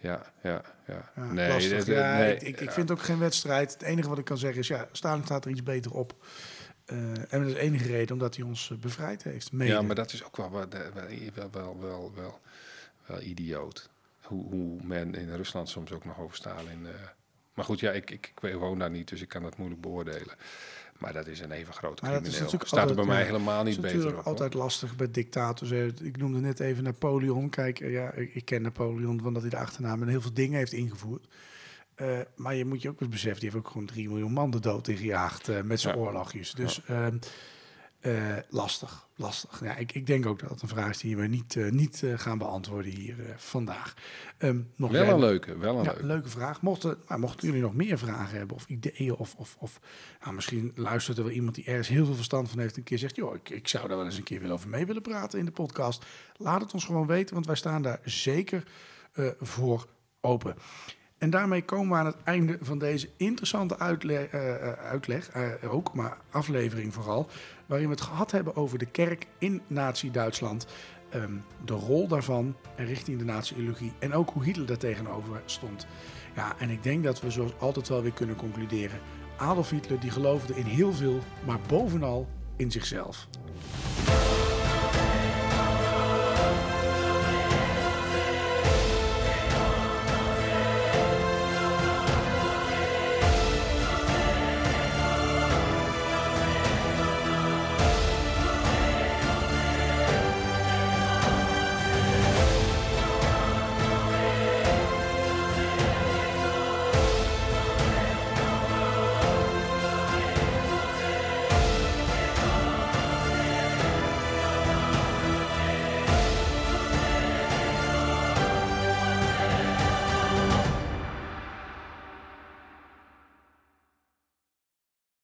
ja, ja, ja. Nee, lastig. dit- nee, ik, ik, vind ook geen wedstrijd. Het enige wat ik kan zeggen is, ja, Stalin staat er iets beter op. Eh, en dat is de enige reden omdat hij ons eh, bevrijd heeft. Mede. Ja, maar dat is ook wel, wel, wel, wel, wel idioot. Hoe, hoe men in Rusland soms ook nog over Stalin... eh maar goed, ja, ik, ik, ik woon daar niet, dus ik kan dat moeilijk beoordelen. Maar dat is een even grote Maar dat is crimineel. natuurlijk Staat er bij mij ja, helemaal Het niet is beter natuurlijk op. hoor. altijd lastig bij dictators. hè. Ik noemde net even Napoleon. Kijk, eh, ja, ik, ken Napoleon omdat hij de achternaam en heel veel dingen heeft ingevoerd. Eh, maar je moet je ook eens beseffen, die heeft ook gewoon 3 miljoen man de dood ingejaagd eh, met zijn Ja. oorlogjes. Dus ehm, eh, lastig, lastig. Ja, ik, ik denk ook dat het een vraag is die we niet, eh, niet eh, gaan beantwoorden hier vandaag. Ehm, nog Wel jij- een leuke, wel een ja, leuke. leuke vraag. Mochten, maar mochten jullie nog meer vragen hebben of ideeën of, of, of nou, misschien luistert er wel iemand die ergens heel veel verstand van heeft een keer zegt, joh, ik, ik zou daar wel eens een keer willen over mee willen praten in de podcast. Laat het ons gewoon weten, want wij staan daar zeker voor open. En daarmee komen we aan het einde van deze interessante eh, eh, uitleg, eh, ook, maar aflevering vooral, waarin we het gehad hebben over de kerk in Nazi-Duitsland. Ehm, de rol daarvan en richting de nazi-ideologie en ook hoe Hitler daar tegenover stond. Ja, en ik denk dat we zoals altijd wel weer kunnen concluderen. Adolf Hitler die geloofde in heel veel, maar bovenal in zichzelf.